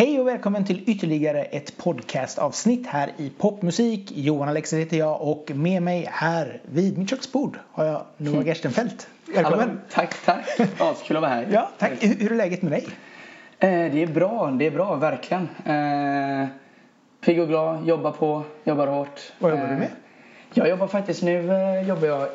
Hej och välkommen till ytterligare ett podcastavsnitt här i Popmusik. Johan Alexer heter jag och med mig här vid mitt köksbord har jag Noah Gerstenfeldt. Välkommen! Hallå, tack, tack! Askul att vara här. Ja, tack. Hur hur är läget med dig? Eh, det är bra, det är bra, verkligen. Eh, pigg och glad, jobbar på, jobbar hårt. Vad jobbar du med? Eh, jag jobbar faktiskt nu, jobbar jag,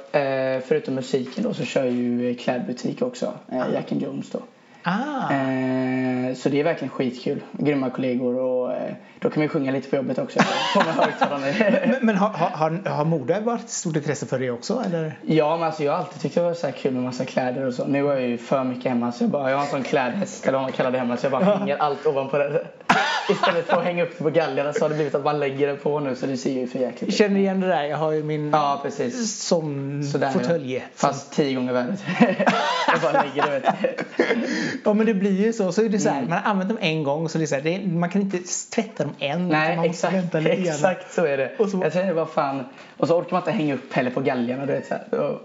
förutom musiken då, så kör jag ju klädbutik också. Jack and Jones då. Ah, Eh, så det är verkligen skitkul. Grymma kollegor och eh, då kan ju sjunga lite på jobbet också. Men men har, har, har, mode varit stort intresse för dig också? Eller? Ja, men alltså jag har alltid tyckt det var så kul med massa kläder och så. Nu är jag ju för mycket hemma så jag bara, jag har en sån klädhäst eller vad man kallar det hemma så jag bara hänger allt ovanpå det. Istället för att hänga upp det på galgarna så har det blivit att man lägger det på nu så det ser ju för jäkligt ut. känner igen det där. Jag har ju min Ja, precis. sån fåtölj. Fast tio gånger värre. jag bara lägger det vet. Ja men det blir ju så. Så är det så här, Mm. man har använt dem en gång så det är så här, det är, man kan inte tvätta dem en. utan Nej, man måste exakt, vänta lite exakt så är det. Och så- Jag säger vad fan. Och så orkar man inte hänga upp heller på galgarna du vet så här. Och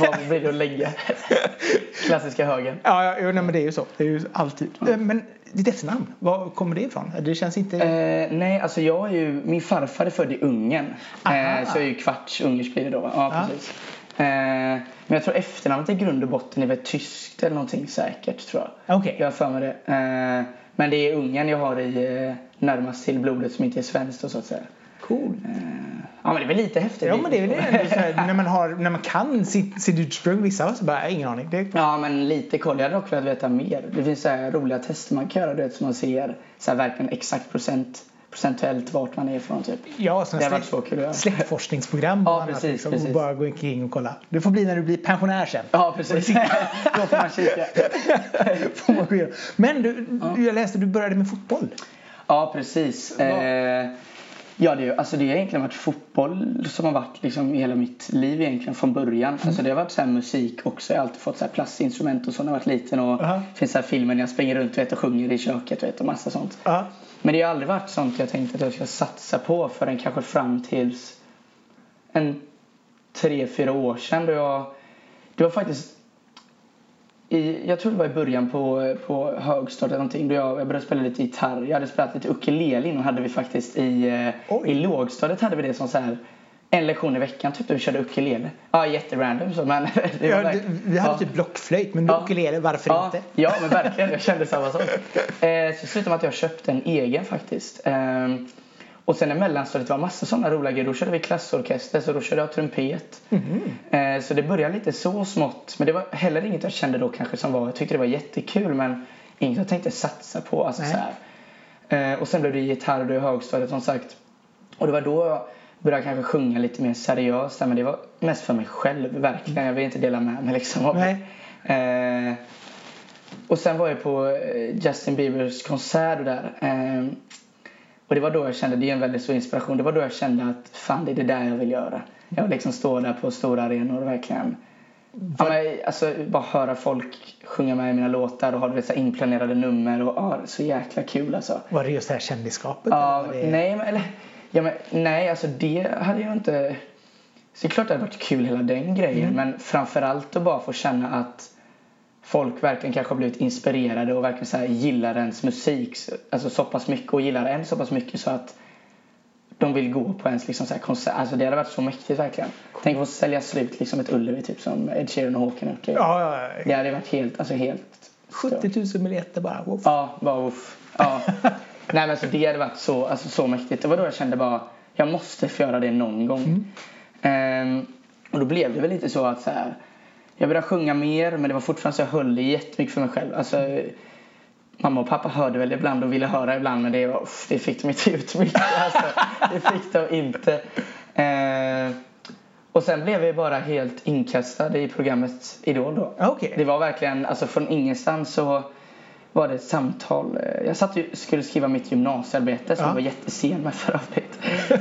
Vad blir det att lägga? Klassiska högen. Ja, ja nej, men det är ju så. Det är ju alltid. Eh, Men ditt efternamn, var kommer det ifrån? Det känns inte... Eh, nej, alltså jag är ju, min farfar är född i Ungern. Eh, så jag är ju kvarts ungersk blir det då. Ja, Ja. precis. Eh, men jag tror efternamnet i grund och botten är väl tyskt eller någonting säkert tror jag. Okej. Jag har för mig det. Eh, men det är Ungern jag har i eh, närmast till blodet som inte är svenskt då, så att säga. Cool. Ja men det är väl lite häftigt. Ja men det är väl här, när man, har, när man kan sitt, sitt ursprung. Vissa har så bara, ingen aning. Det, Ja men lite koll. Jag hade dock velat veta mer. Det finns så här roliga tester man kan göra du vet, så man ser så här, verkligen exakt procent, procentuellt vart man är ifrån typ. ja, Det sådana varit släkt, så släktforskningsprogram och Ja, annat, precis, liksom, och precis. bara gå omkring och kolla. Det får bli när du blir pensionär sen. Ja precis. Då får man kika. Får man. Men du, jag läste att du började med fotboll. Ja precis. Eh, ja det, alltså det har egentligen varit fotboll som har varit liksom hela mitt liv egentligen från början. Alltså det har varit så musik också. Jag har alltid fått så här plastinstrument och så när jag varit liten. Och Aha. det finns så här filmer när jag springer runt vet, och sjunger i köket vet, och massa sånt. Ja. Men det har aldrig varit sånt jag tänkte att jag ska satsa på förrän kanske fram tills en tre, fyra år sedan då jag... Det var faktiskt i, jag tror det var i början på, på högstadiet eller någonting då jag, jag började spela lite gitarr. Jag hade spelat lite ukulele innan hade vi faktiskt i, eh, Oj. i lågstadiet hade vi det som så här en lektion i veckan typ där vi körde ukulele. Ja jätterandom så men det Ja, det, vi hade ja. typ blockflöjt men Ja. ukulele, varför Ja, inte? ja men verkligen. Jag kände samma sak. Eh, så slutade med att jag köpte en egen faktiskt. Ehm, och sen i mellanstadiet var massa sådana roliga grejer. Då körde vi klassorkester så då körde jag trumpet. Mhm. Eh, så det började lite så smått. Men det var heller inget jag kände då kanske som var, jag tyckte det var jättekul men inget jag tänkte satsa på. Alltså, så här. Eh, och sen blev det gitarr då i högstadiet som sagt. Och det var då började kanske sjunga lite mer seriöst. Men det var mest för mig själv verkligen. Jag vill inte dela med mig liksom. av det. Eh, och sen var jag på eh, Justin Biebers konsert och där. Eh, och det var då jag kände, det är en väldigt stor inspiration. Det var då jag kände att fan det är det där jag vill göra. Jag vill liksom stå där på stora arenor och verkligen Ja, men, alltså, bara höra folk sjunga med i mina låtar och ha vet, så inplanerade nummer och ja, så jäkla kul alltså. Var det just det här kändisskapet? Ja, eller det... nej, men, eller, ja, men, nej, alltså det hade jag inte... Så det är klart det hade varit kul hela den grejen men framförallt att bara få känna att folk verkligen kanske har blivit inspirerade och verkligen så gillar ens musik alltså så pass mycket och gillar en så pass mycket så att de vill gå på ens liksom så här konsert. Alltså det hade varit så mäktigt verkligen. Tänk att få sälja slut liksom ett Ullevi typ som Ed Sheeran och Håkan gjort. Ja, ja, ja. Det hade varit helt, alltså helt stört. 70 000 biljetter bara. Wow. Ja, bara uff. Ja. Nej men alltså det hade varit så, alltså, så mäktigt. Det var då jag kände bara, jag måste få göra det någon gång. Ehm, och då blev det väl lite så att så här, jag började sjunga mer men det var fortfarande så jag höll det jättemycket för mig själv. Alltså, mamma och pappa hörde väl ibland och ville höra ibland men det, var, uff, det fick de inte ut mycket. Alltså, det fick de inte. Ehm, och sen blev jag bara helt inkastad i programmet Idol då. Ja, Okej. Det var verkligen, alltså från ingenstans så var det ett samtal. Eh, Jag satt ju, skulle skriva mitt gymnasiearbete som Ja. jag var jättesen med för övrigt.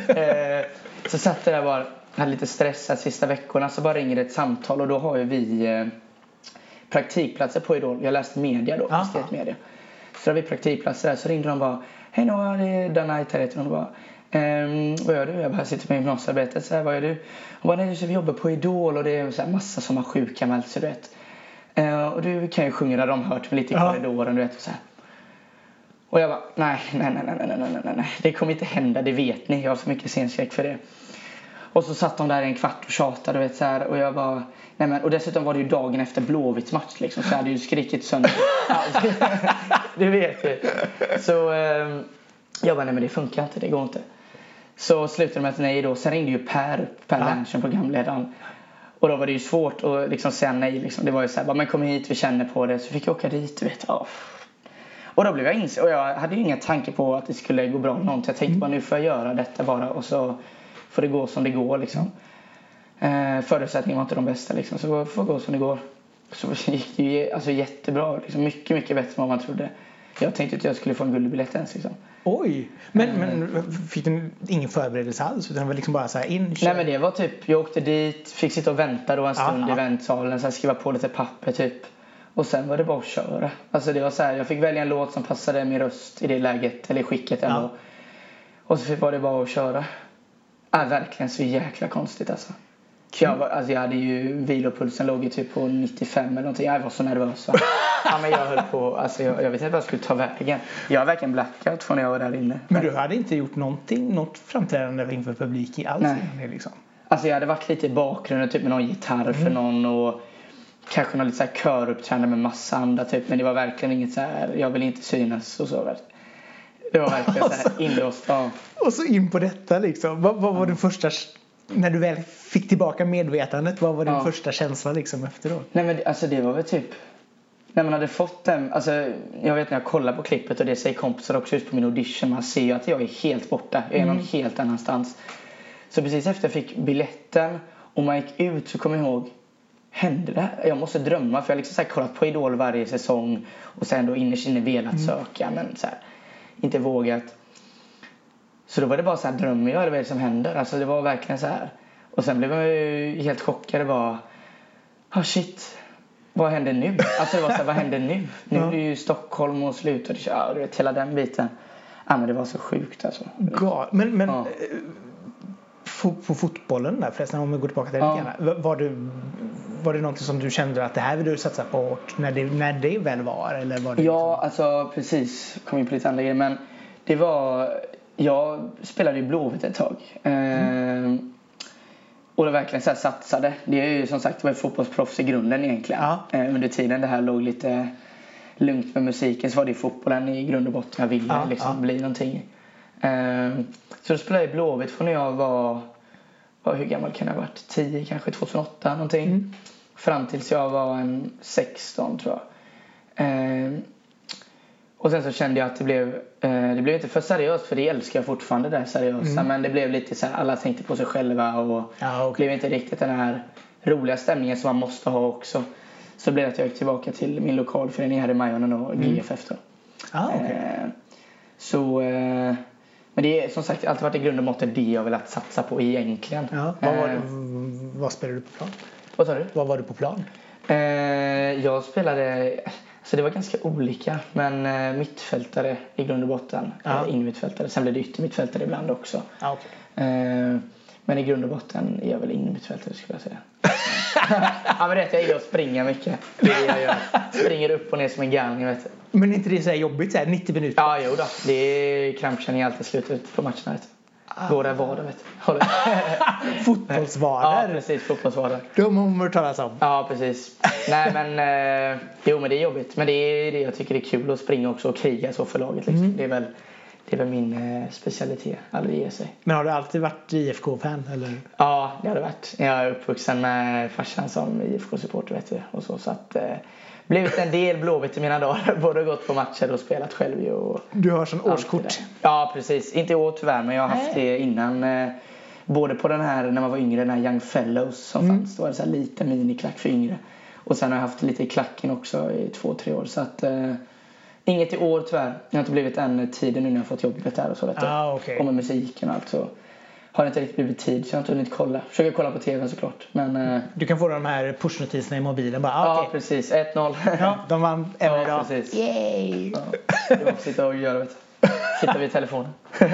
Eh, så satt jag där bara, hade lite stress här sista veckorna så bara ringer det ett samtal och då har ju vi eh, praktikplatser på Idol. Jag läste media då, media. Så har vi praktikplatser där så ringde de bara Hej Noah, det är Danite här heter hon. Och bara, ehm, vad gör du? Jag bara, "Jag sitter med gymnasiearbetet. Så här, vad gör du? Och bara, nej, vi jobbar på Idol och det är så här massa som har sjukanmält sig, du vet. Eh, och du kan ju sjunga, där de hört mig lite i ja. korridoren du vet. Så här. Och jag bara, nej, nej, nej, nej, nej, nej, nej, det kommer inte hända, det vet ni, jag har så mycket scenskräck för det. Och så satt de där en kvart och tjatade, du vet så här, och jag bara, nej men, och dessutom var det ju dagen efter Blåvitts match liksom, så jag hade ju skrikit sönder allt. du vet ju. Så eh, jag bara, nej men det funkar inte, det går inte. Så slutade de med ett nej då, sen ringde ju Per, Per ja. Lernchen, programledaren. Och då var det ju svårt att liksom säga nej. Liksom. Det var ju så här, men kom hit, vi känner på det. Så fick jag åka dit, vet oh. Och då blev jag inse och jag hade ju inga tankar på att det skulle gå bra någonting. Jag tänkte mm. bara nu får jag göra detta bara och så får det gå som det går liksom. Eh, förutsättningarna var inte de bästa liksom, så det får gå som det går. Så gick det ju alltså, jättebra, liksom, mycket, mycket bättre än vad man trodde. Jag tänkte att jag skulle få en guldbiljett ens liksom. Oj! Men, men fick du ingen förberedelse alls? Utan det var liksom bara så här in, kör. Nej men det var typ, jag åkte dit, fick sitta och vänta då en stund ja, i väntsalen, sen skriva på lite papper typ. Och sen var det bara att köra. Alltså det var så här, jag fick välja en låt som passade min röst i det läget, eller skicket ändå. Ja. Och så var det bara att köra. Ja, verkligen så jäkla konstigt alltså. Jag, var, alltså jag hade ju vilopulsen låg ju typ på 95 eller någonting. Jag var så nervös. Ja, men jag höll på, alltså jag, jag vet inte vad jag skulle ta vägen. Jag har verkligen blackout från när jag var där inne. Men du hade inte gjort någonting, något framträdande inför publik alls? Nej. Liksom. Alltså jag hade varit lite i bakgrunden typ med någon gitarr mm. för någon och kanske någon lite så här köruppträdande med massa andra typ. Men det var verkligen inget så här, jag vill inte synas och så. Det var verkligen så här inlåst. Och så in på detta liksom. Vad, vad var mm. det första när du väl fick tillbaka medvetandet, vad var din ja. första känsla liksom efteråt? Nej men alltså det var väl typ när man hade fått den, alltså jag vet när jag kollar på klippet och det säger kompisar också just på min audition, man ser ju att jag är helt borta, jag är mm. någon helt annanstans. Så precis efter jag fick biljetten och man gick ut så kom jag ihåg Hände det? Jag måste drömma för jag har liksom så kollat på Idol varje säsong och sen då innerst inne velat mm. söka men så här, inte vågat. Så då var det bara så här, drömmer jag eller vad är det som händer? Alltså det var verkligen så här. Och sen blev jag ju helt chockad. Det var, oh shit, vad händer nu? Alltså det var så här, vad händer nu? Nu är det ju Stockholm och slutade köra, du vet hela den biten. Ja men det var så sjukt alltså. God. Men, men ja. på, på fotbollen där förresten, om vi går tillbaka till det ja. grann. Var, du, var det någonting som du kände att det här vill du satsa på hårt när det, när det väl var? Eller var det ja, liksom... alltså precis. Kom in på lite andra grejer. Men det var jag spelade i Blåvitt ett tag. Mm. Eh, och det verkligen så satsade. Det är ju som sagt var fotbollsproffs i grunden egentligen. Ja. Eh, under tiden det här låg lite lugnt med musiken så var det fotbollen i grund och botten jag ville ja, liksom, ja. bli någonting. Eh, så då spelade jag i Blåvitt från när jag var, var, hur gammal kan jag ha varit? 10 kanske, 2008 någonting. Mm. Fram tills jag var en 16 tror jag. Och sen så kände jag att det blev, eh, det blev inte för seriöst för det älskar jag fortfarande det seriösa. Mm. Men det blev lite så här, alla tänkte på sig själva och ja, okay. blev inte riktigt den här roliga stämningen som man måste ha också. Så blev det att jag gick tillbaka till min lokalförening här i Majonen och mm. GFF då. Ah, okay. eh, så, eh, men det är som sagt alltid varit i grund och botten det jag velat satsa på egentligen. Ja, vad, var, eh, vad spelade du på plan? Vad sa du? Vad var du på plan? Jag spelade så det var ganska olika. Men eh, mittfältare i grund och botten. Ja. Innermittfältare. Sen blev det yttermittfältare ibland också. Ja, okay. eh, men i grund och botten är jag väl innermittfältare skulle jag säga. ja men rätt, jag gillar att springa mycket. Det jag gör. Springer upp och ner som en galning vet du. Men är inte det så jobbigt så här, 90 minuter? Ja, jo då. Det är krampkänning alltid slutet på matcherna. Vet du. Våra vader vet du. Fotbollsvader? Ja precis, fotbollsvader. De har man hört talas om. Ja precis. Nej men, eh, jo men det är jobbigt. Men det är det jag tycker det är kul att springa också och kriga så för laget. Liksom. Mm. Det, är väl, det är väl min eh, specialitet, aldrig ge sig. Men har du alltid varit IFK-fan eller? Ja det har det varit. Jag är uppvuxen med farsan som IFK-supporter vet du. Och så, så att, eh, blivit en del Blåvitt i mina dagar. Både gått på matcher och spelat själv. Och du har sån årskort? Ja precis. Inte i år tyvärr men jag har haft det innan. Eh, både på den här när man var yngre, den här Young Fellows som mm. fanns. Då var det så här liten miniklack för yngre. Och sen har jag haft lite i klacken också i två, tre år. Så att, eh, inget i år tyvärr. Det har inte blivit än tiden nu när jag har fått jobbet där och så. Vet ah, okay. Och med musiken och allt så har inte riktigt blivit tid så jag har inte hunnit kolla. Försöker kolla på TV såklart. Men, eh... Du kan få de här pushnotiserna i mobilen bara. Ah, ja okay. precis, 1-0. ja, de vann även ja, idag. Precis. Yay! Ja, det var att sitta och göra vet Sitta vid telefonen.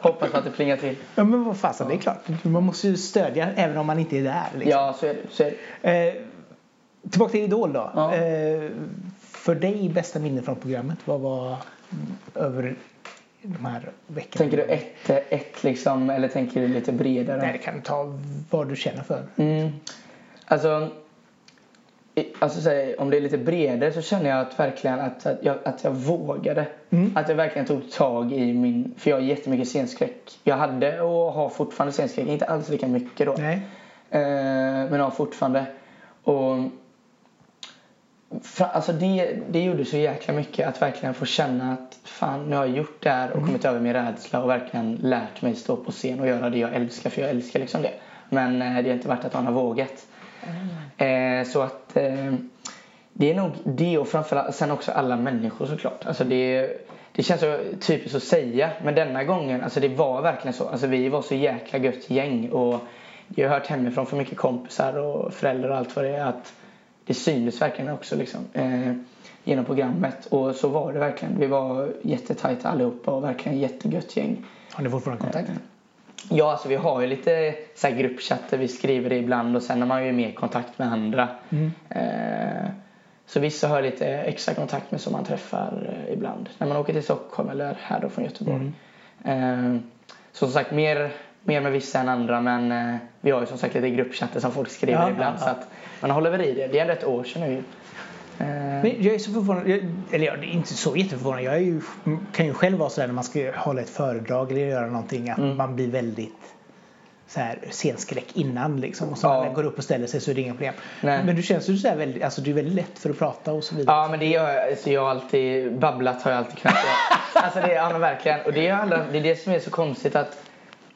Hoppas att det plingar till. Ja men vad fasen, ja. det är klart. Man måste ju stödja även om man inte är där. Liksom. Ja, så är det. Så är det. Eh, tillbaka till Idol då. Ja. Eh, för dig bästa minne från programmet, vad var över de här veckorna. Tänker du ett, ett liksom, eller tänker du lite bredare? Nej, det kan ta vad du känner för. Mm. Alltså, alltså så om det är lite bredare så känner jag att verkligen att, att, jag, att jag vågade. Mm. Att jag verkligen tog tag i min, för jag har jättemycket scenskräck. Jag hade och har fortfarande scenskräck, inte alls lika mycket då. Nej. Eh, men har fortfarande. Och Alltså det, det gjorde så jäkla mycket att verkligen få känna att fan nu har jag gjort det här och mm. kommit över min rädsla och verkligen lärt mig stå på scen och göra det jag älskar för jag älskar liksom det. Men eh, det har inte varit att man har vågat. Mm. Eh, så att eh, det är nog det och framförallt sen också alla människor såklart. Alltså det, det känns så typiskt att säga men denna gången, alltså det var verkligen så. Alltså vi var så jäkla gött gäng och jag har hört hemifrån från mycket kompisar och föräldrar och allt vad det är att det syntes verkligen också liksom, eh, genom programmet. Och så var det verkligen. Vi var jättetajta allihopa och verkligen jättegött gäng. Har ni fortfarande kontakt? Eh, ja, alltså vi har ju lite så här gruppchatter. Vi skriver det ibland och sen har man ju mer kontakt med andra. Mm. Eh, så vissa har lite extra kontakt med som man träffar eh, ibland. När man åker till Stockholm eller här då från Göteborg. Mm. Eh, så som sagt mer, mer med vissa än andra men eh, vi har ju som sagt lite gruppchatter som folk skriver ja, ibland. Ja, ja. Så att, man håller väl i det. Det är ändå ett år sedan nu. Men jag är så förvånad, jag, eller jag är inte så jätteförvånad. Jag ju, kan ju själv vara sådär när man ska hålla ett föredrag eller göra någonting att mm. man blir väldigt så här, scenskräck innan liksom. Och så ja. när man går upp och ställer sig så är det inga problem. Nej. Men du känns ju så här väldigt, alltså du är väldigt lätt för att prata och så vidare. Ja men det gör jag. Alltså, jag har alltid, babblat har jag alltid kunnat göra. alltså det, ja men verkligen. Och det är, alla, det är det som är så konstigt att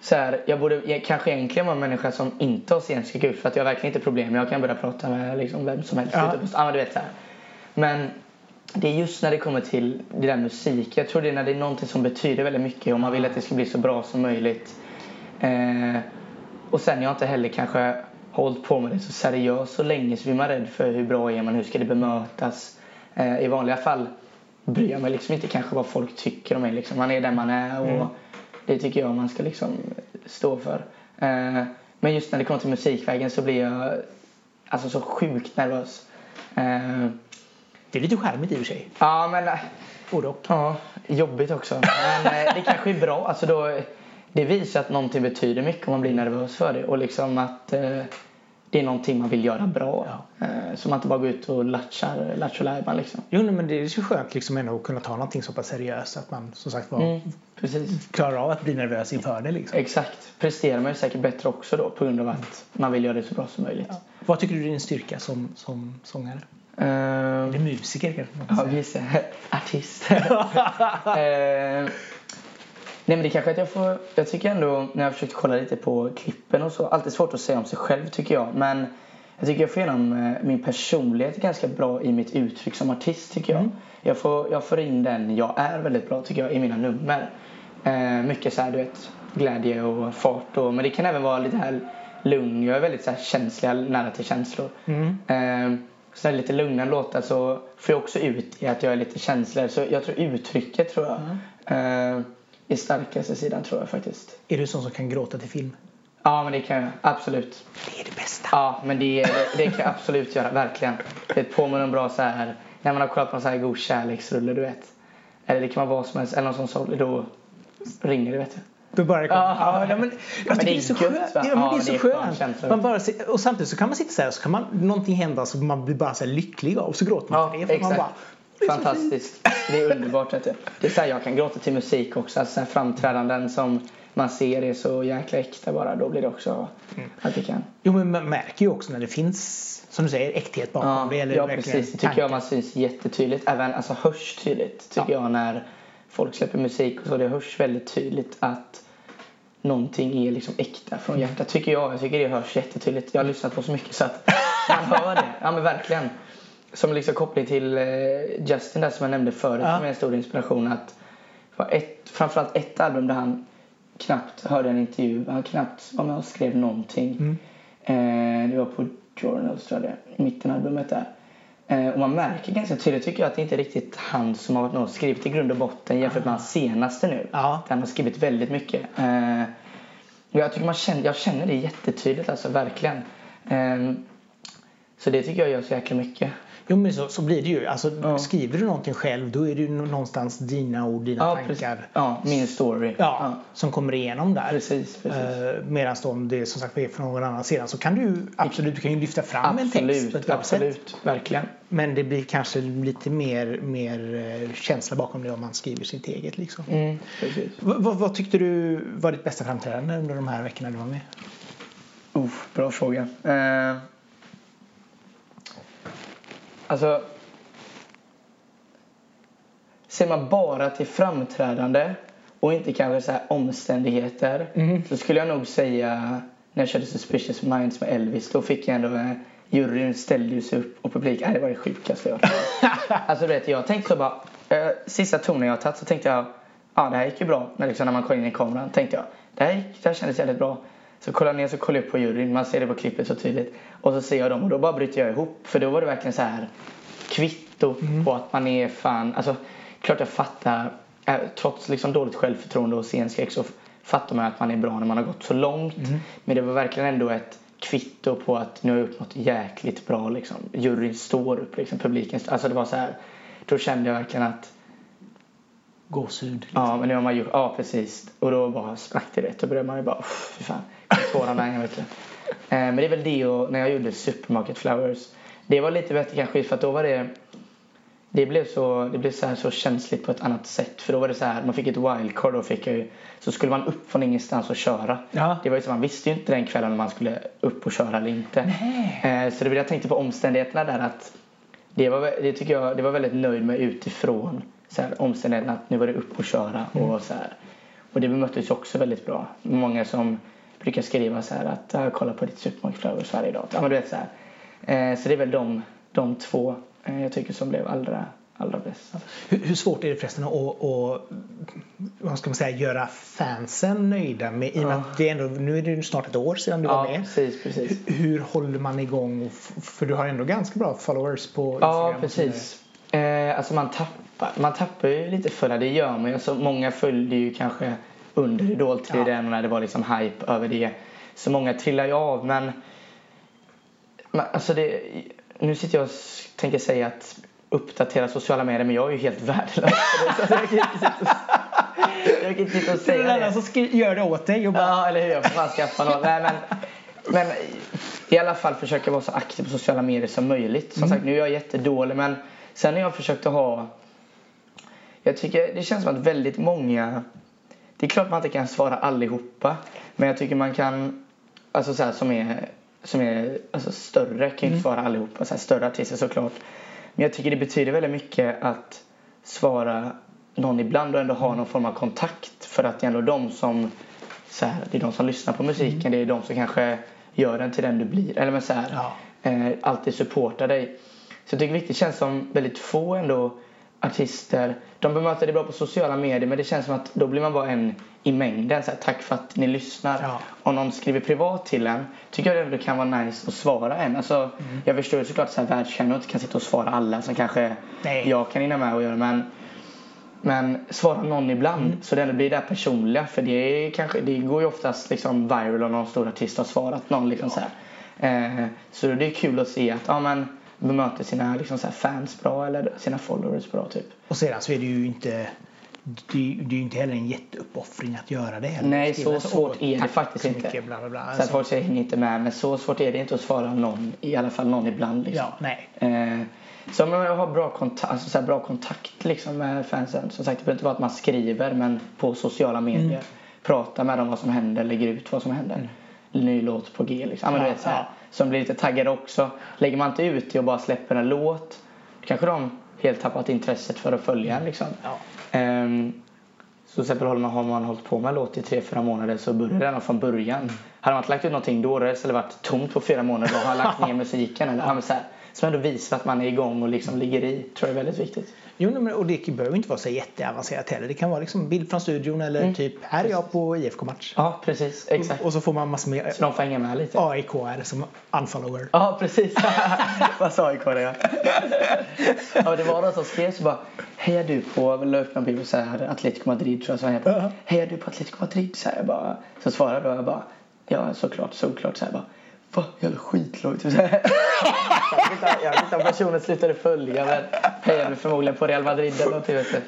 så här, jag borde jag, kanske egentligen vara en människa som inte har scenskräck för att jag har verkligen inte problem. Jag kan börja prata med liksom vem som helst. Ja. Typ. Ja, du vet, så här. Men det är just när det kommer till det där musik. Jag tror det är när det är någonting som betyder väldigt mycket och man vill att det ska bli så bra som möjligt. Eh, och sen jag inte heller kanske hållit på med det så seriöst så länge så blir man rädd för hur bra är man, hur ska det bemötas. Eh, I vanliga fall bryr jag mig liksom inte kanske vad folk tycker om mig. Liksom. Man är den man är och mm det tycker jag man ska liksom stå för. Eh, men just när det kommer till musikvägen så blir jag alltså så sjukt nervös. Eh, det är lite charmigt i och för sig. Ja, men... Eh, Både och. Ja, jobbigt också. Men det kanske är bra. Alltså då, det visar att någonting betyder mycket om man blir nervös för det. Och liksom att det är någonting man vill göra bra. Ja. Eh, så man inte bara går ut och latchar, latchar liksom. Jo men det är så skönt liksom ändå att kunna ta någonting så pass seriöst att man som sagt var mm, klarar av att bli nervös inför det. Liksom. Exakt. Presterar man ju säkert bättre också då på grund av att man vill göra det så bra som möjligt. Ja. Vad tycker du är din styrka som, som sångare? Uh, Eller musiker kanske man kan ja, säga. Artist. uh, Nej men det kanske att jag får, jag tycker ändå när jag försökt kolla lite på klippen och så, alltid svårt att säga om sig själv tycker jag. Men jag tycker jag får igenom eh, min personlighet ganska bra i mitt uttryck som artist tycker jag. Mm. Jag, får, jag får in den jag är väldigt bra tycker jag i mina nummer. Eh, mycket så här, du vet, glädje och fart och, men det kan även vara lite här lugn. Jag är väldigt så här, känslig, nära till känslor. Mm. Eh, så här, lite lugnare låtar så får jag också ut i att jag är lite känslig. Så jag tror uttrycket tror jag. Mm. Eh, i starkaste sidan tror jag faktiskt. Är du sån som kan gråta till film? Ja, men det kan jag. Absolut. Det är det bästa. Ja, men det, det, det kan jag absolut göra. Verkligen. Det påminner om bra så här, när man har kollat på en så här god kärleksrulle, du vet. Eller det kan vara vad som helst, eller någon sån sorg. Då ringer det, vet du. Då bara det ja, ja, men jag men det är så skönt. Ja, men ja, det är så skönt. Man bara, och samtidigt så kan man sitta så här och så kan man, någonting hända så man blir bara så lycklig av och så gråter man ja, för det. För man bara, Fantastiskt. Det är underbart. Vet du. Det är så här, jag kan gråta till musik också. Alltså, framträdanden som man ser är så jäkla äkta bara. Då blir det också mm. att det kan. Jo men man märker ju också när det finns som du säger äkthet bakom ja, det. Eller ja precis. Det tycker jag man syns jättetydligt. Även alltså hörs tydligt tycker ja. jag när folk släpper musik och så. Det hörs väldigt tydligt att någonting är liksom äkta från hjärtat. Tycker jag. Jag tycker det hörs jättetydligt. Jag har lyssnat på så mycket så att man hör det. Ja men verkligen som liksom koppling till eh, Justin där som jag nämnde förut ja. som är en stor inspiration att ett, framförallt ett album där han knappt hörde en intervju, han knappt var med och skrev någonting. Mm. Eh, det var på Journals tror jag det, mittenalbumet där. Eh, och man märker ganska tydligt tycker jag att det inte är riktigt han som har varit och skrivit i grund och botten jämfört med hans senaste nu. Ja. Där han har skrivit väldigt mycket. Eh, jag tycker man känner, jag känner det jättetydligt alltså verkligen. Eh, så det tycker jag gör så jäkla mycket. Jo men så, så blir det ju. Alltså, ja. Skriver du någonting själv då är det ju någonstans dina ord, dina ja, tankar. Precis. Ja, min story. Ja, ja, Som kommer igenom där. Precis, precis. Uh, Medan om det som sagt är från någon annan sida så kan du absolut du kan ju lyfta fram absolut, en text på ett Absolut, verkligen. Men det blir kanske lite mer, mer eh, känsla bakom det om man skriver sitt eget. Liksom. Mm, vad, tyckte du var ditt bästa framträdande under de här veckorna du var med? Uh, bra fråga. Uh, alltså, ser man bara till framträdande och inte kanske så här omständigheter mm. så skulle jag nog säga när jag körde Suspicious Minds med Elvis då fick jag ändå eh, juryn ställde sig upp och publik, nej det var det sjukaste jag Alltså du vet jag tänkte så bara, eh, sista tonen jag tagit så tänkte jag, ja det här gick ju bra när, liksom, när man kom in i kameran tänkte jag, det här, gick, det här kändes jävligt bra. Så kollar ner så kollar jag på juryn, man ser det på klippet så tydligt. Och så ser jag dem och då bara bryter jag ihop. För då var det verkligen så här kvitto mm. på att man är fan, alltså klart jag fattar, äh, trots liksom dåligt självförtroende och scenskräck så fattar man att man är bra när man har gått så långt. Mm. Men det var verkligen ändå ett kvitto på att nu har jag gjort något jäkligt bra liksom. Juryn står upp, liksom, publiken Alltså det var så här, då kände jag verkligen att Gåshud. Liksom. Ja, men nu har man gjort, ja precis. Och då bara sprack det rätt. Då började man ju bara, fy fan. Tårarna vet du. Eh, men det är väl det och när jag gjorde Supermarket Flowers. Det var lite bättre kanske för att då var det det blev så, det blev så, här, så känsligt på ett annat sätt. För då var det så här, man fick ett wildcard och fick ju, så skulle man upp från ingenstans och köra. Ja. Det var ju så, man visste ju inte den kvällen om man skulle upp och köra eller inte. Eh, så det jag tänkte på omständigheterna där att det var, det tycker jag, det var väldigt nöjd med utifrån så här, omständigheterna att nu var det upp och köra mm. och så här. Och det bemöttes också väldigt bra. Många som brukar skriva så här att jag kollar på ditt supermarketflöde varje dag. Ja, men du vet så här. Eh, så det är väl de, de två Eh, jag tycker som blev allra, allra bäst. Hur, hur svårt är det förresten att, att vad ska man säga, göra fansen nöjda? Med, i ja. att det är ändå, nu är det snart ett år sedan du ja, var med. Precis, precis. Hur, hur, håller man igång? För du har ändå ganska bra followers på Instagram. Ja, precis. Eh, alltså man tappar, man tappar ju lite följare, det gör man ju. Alltså många följde ju kanske under idoltiden ja. när det var liksom hype över det. Så många trillar ju av men alltså det, nu sitter jag och tänker säga att uppdatera sociala medier men jag är ju helt värdelös jag kan inte sitta och säga det. är det. som gör det åt dig och bara... Ja, eller hur. Jag får fan skaffa något. Nej, men, men i alla fall försöka vara så aktiv på sociala medier som möjligt. Som mm. sagt, nu är jag jättedålig men sen har jag försökt att ha... Jag tycker det känns som att väldigt många... Det är klart man inte kan svara allihopa. Men jag tycker man kan... Alltså så här, som är som är alltså, större kan ju inte svara mm. allihopa. Så här, större artister såklart. Men jag tycker det betyder väldigt mycket att svara någon ibland och ändå ha någon form av kontakt. För att det är ändå de som, så här, det är de som lyssnar på musiken. Mm. Det är de som kanske gör den till den du blir. Eller men så här, ja. eh, alltid supportar dig. Så jag tycker det känns som väldigt få ändå artister. De bemöter det bra på sociala medier men det känns som att då blir man bara en i mängden. Så här, Tack för att ni lyssnar. Ja. Om någon skriver privat till en tycker jag det kan vara nice att svara en. Alltså, mm. Jag förstår såklart att världsstjärnor inte kan sitta och svara alla som kanske Nej. jag kan hinna med och göra. Men, men svara någon ibland mm. så det ändå blir det personliga. För det, kanske, det går ju oftast liksom viral om någon stor artist har svarat någon. Liksom ja. så, eh, så det är kul att se att ja, men, bemöter sina liksom, fans bra eller sina followers bra. Typ. Och sedan så är det ju inte det, är ju inte heller en jätteuppoffring att göra det. Heller. Nej, så svårt är det faktiskt inte. bla, bla, bla. Så alltså. folk säger hänger inte med. Men så svårt är det inte att svara någon, i alla fall någon ibland. Liksom. Ja, nej. Eh, så om man har bra kontakt, alltså så bra kontakt liksom med fansen. Som sagt, det behöver inte vara att man skriver men på sociala medier. Mm. Prata med dem vad som händer, lägger ut vad som händer. Mm. Ny låt på G liksom. Ja, men du vet, så här, Som blir lite taggade också. Lägger man inte ut det och bara släpper en låt. Kanske de helt tappat intresset för att följa en liksom. Ja. Um, så till exempel har man, har man hållit på med en låt i tre, fyra månader så börjar den från början. Hade man inte lagt ut någonting då hade det istället varit tomt på fyra månader. Då har man lagt ner musiken. Eller, ja. så här, som ändå visar att man är igång och liksom ligger i. tror jag är väldigt viktigt. Jo, och det behöver inte vara så jätteavancerat heller. Det kan vara liksom bild från studion eller mm. typ här är jag på IFK-match. Ja, precis. Exakt. Och, så får man massor med så de får hänga med lite. AIK är som unfollower. Ja, precis. Vad sa AIK det? ja, det var någon som skrev så bara Hejar du på, la upp någon bild så här, Atletico Madrid tror jag så heter. Uh -huh. Hejar du på Atletico Madrid? Så, här, bara, så svarade jag bara Ja, såklart, såklart. Så här, bara, Va? Jävla skitlågt. Typ jag, vet inte, om personen slutade följa men hejade förmodligen på Real Madrid eller. Vet du.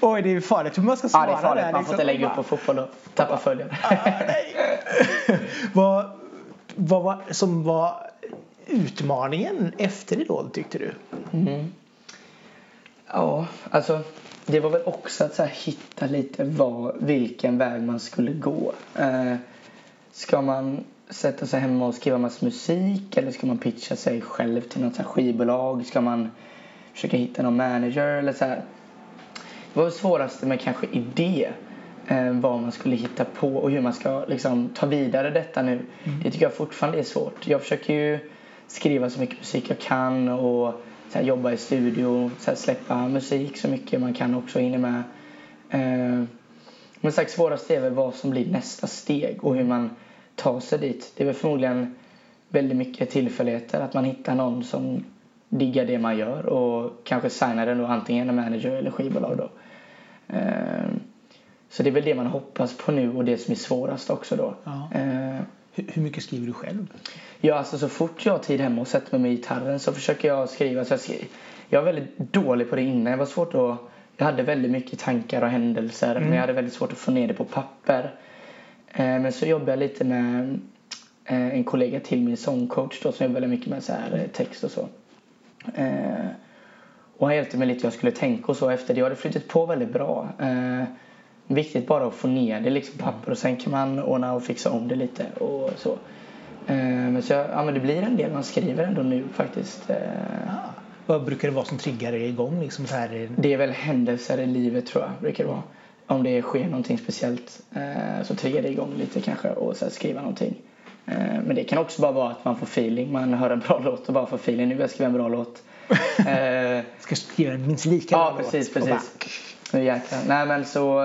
Oj, det är farligt hur man ska svara Ja, det är farligt. där, Man får liksom. inte lägga upp på fotboll och tappa följare. vad, vad var som var utmaningen efter Idol tyckte du? Mm. Ja, alltså det var väl också att så hitta lite vad, vilken väg man skulle gå. Eh, ska man sätta sig hemma och skriva massa musik eller ska man pitcha sig själv till något så här skivbolag? Ska man försöka hitta någon manager eller så här. Det var det svåraste med kanske idé. Eh, vad man skulle hitta på och hur man ska liksom, ta vidare detta nu. Det tycker jag fortfarande är svårt. Jag försöker ju skriva så mycket musik jag kan och här, jobba i studio, så här, släppa musik så mycket man kan också hinna med. Eh, men sagt svårast är väl vad som blir nästa steg och hur man tar sig dit. Det är väl förmodligen väldigt mycket tillfälligheter att man hittar någon som diggar det man gör och kanske signar den då antingen en manager eller skivbolag då. Eh, så det är väl det man hoppas på nu och det som är svårast också då. Ja. Eh, Hur, mycket skriver du själv? Ja, alltså så fort jag har tid hemma och sätter mig med gitarren så försöker jag skriva. Så jag, skri- jag var väldigt dålig på det innan. Jag var svårt att... Jag hade väldigt mycket tankar och händelser men jag hade väldigt svårt att få ner det på papper. Eh, men så jobbade jag lite med eh, en kollega till min sångcoach då som väldigt mycket med så här, eh, text och så. Och han hjälpte mig lite hur jag skulle tänka och så efter det. Jag hade flyttat på väldigt bra. Viktigt bara att få ner det liksom på papper och sen kan man ordna och fixa om det lite och så. Men så jag, ja, men det blir en del man skriver ändå nu faktiskt. Ah. Vad brukar det vara som triggar dig igång? Liksom så här, det är väl händelser i livet tror jag brukar det vara. Om det sker någonting speciellt eh, så triggar det igång lite kanske och så skriva någonting. Eh, men det kan också bara vara att man får feeling. Man hör en bra låt och bara får feeling. Nu vill jag skriva en bra låt. Eh, ska skriva en minst lika Ja, bra låt precis, och precis. nu jäklar. Nej men så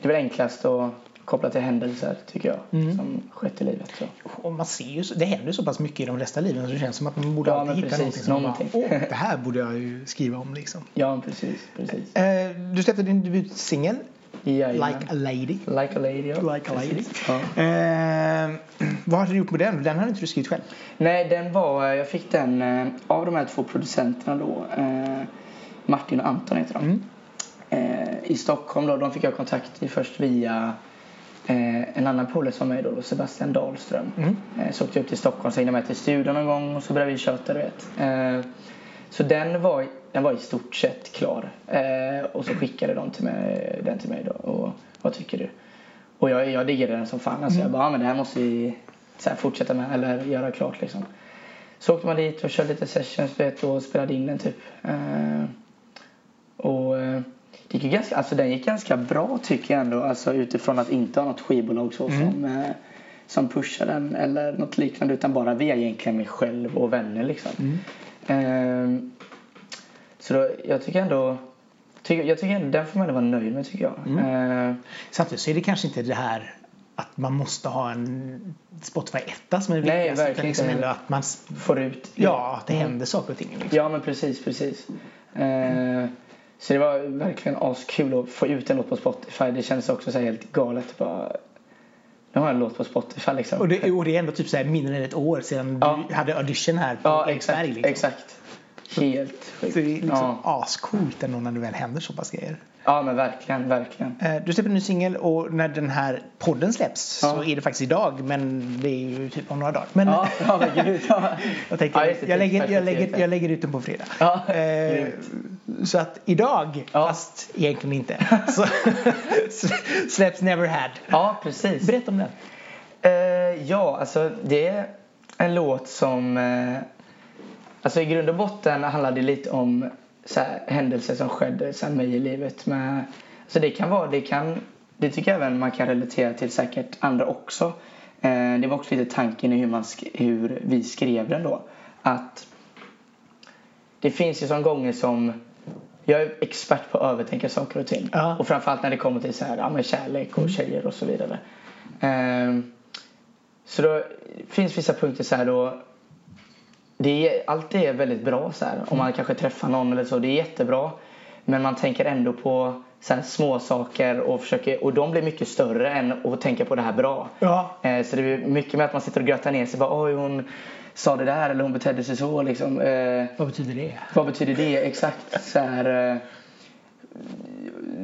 det är väl enklast att koppla till händelser tycker jag. Mm. Som skett i livet. Så. Och man ser ju, det händer så pass mycket i de flesta liven så det känns som att man borde Ja, alltid hitta precis, någonting som någonting. Bara, det här borde jag ju skriva om liksom. Ja precis, precis. Eh, du släppte din debutsingel Jajamän. Like a lady. Like a lady. Ja. Like a lady. Ja. Eh, vad har du gjort med den? Den har inte du skrivit själv. Nej, den var, jag fick den eh, av de här två producenterna då. Eh, Martin och Anton heter de. Mm. Eh, I Stockholm då, de fick jag kontakt i först via eh, en annan polare som med då, Sebastian Dahlström. Mm. Eh, så åkte jag upp till Stockholm, så hängde med till studion någon gång och så började vi köta du vet. Eh, så den var, den var i stort sett klar. Eh, och så skickade de till mig, den till mig då. Och vad tycker du? Och jag, jag diggade den som fan. Alltså jag bara, ja, men det här måste vi så fortsätta med eller göra klart liksom. Så åkte man dit och körde lite sessions vet, och spelade in den typ. Eh, och eh, det gick ju ganska, alltså den gick ganska bra tycker jag ändå. Alltså utifrån att inte ha något skivbolag så som, eh, som pushar den eller något liknande. Utan bara via egentligen mig själv och vänner liksom. Eh, så då, jag tycker ändå jag tycker ändå den får man ändå vara nöjd med tycker jag. Eh, Samtidigt så är det kanske inte det här att man måste ha en Spotify etta som är Nej, viktigast. utan verkligen liksom inte. att man får ut Ja, att det Mm. händer saker och ting. Liksom. Ja men precis, precis. Eh, så det var verkligen askul att få ut en låt på Spotify. Det känns också så helt galet. Bara, nu har jag en låt på Spotify liksom. Och, det, och det är ändå typ så mindre än ett år sedan Ja. du hade audition här på ja, Eriksberg. exakt. Liksom. exakt. Helt sjukt. det är liksom ja. ascoolt ändå när det väl händer så pass grejer. ja men verkligen, verkligen. Eh, Du släpper en ny singel och när den här podden släpps Ja. så är det faktiskt idag men det är ju typ om några dagar. Men Ja, ja men gud. Ja. jag, tänker, Ja, jag, lägger, jag, tidsperspektiv. lägger, jag lägger ut den på fredag. Ja, Eh, så att idag, Ja. fast egentligen inte, så släpps Never Had. ja, precis. Berätta om den. Eh, ja, alltså det är en låt som... Eh, alltså i grund och botten handlar det lite om här, händelser som skedde sen mig i livet. Med, alltså det kan vara, det kan... Det tycker jag även man kan relatera till säkert andra också. Eh, det var också lite tanken i hur, man hur vi skrev den då. Att det finns ju som gånger som jag är expert på att övertänka saker och ting. Ja. Och framförallt när det kommer till så här, ja, men kärlek och tjejer och så vidare. Ehm, så då finns vissa punkter så här då det är, allt är väldigt bra så här. Om man kanske träffar någon eller så. Det är jättebra. Men man tänker ändå på så här små saker och, försöker, och de blir mycket större än att tänka på det här bra. Ja. Eh, så det blir mycket med att man sitter och grötar ner sig. Bara, Oj, hon sa det där eller hon betedde sig så. Liksom. Eh, Vad betyder det? vad betyder det exakt? Så här, eh,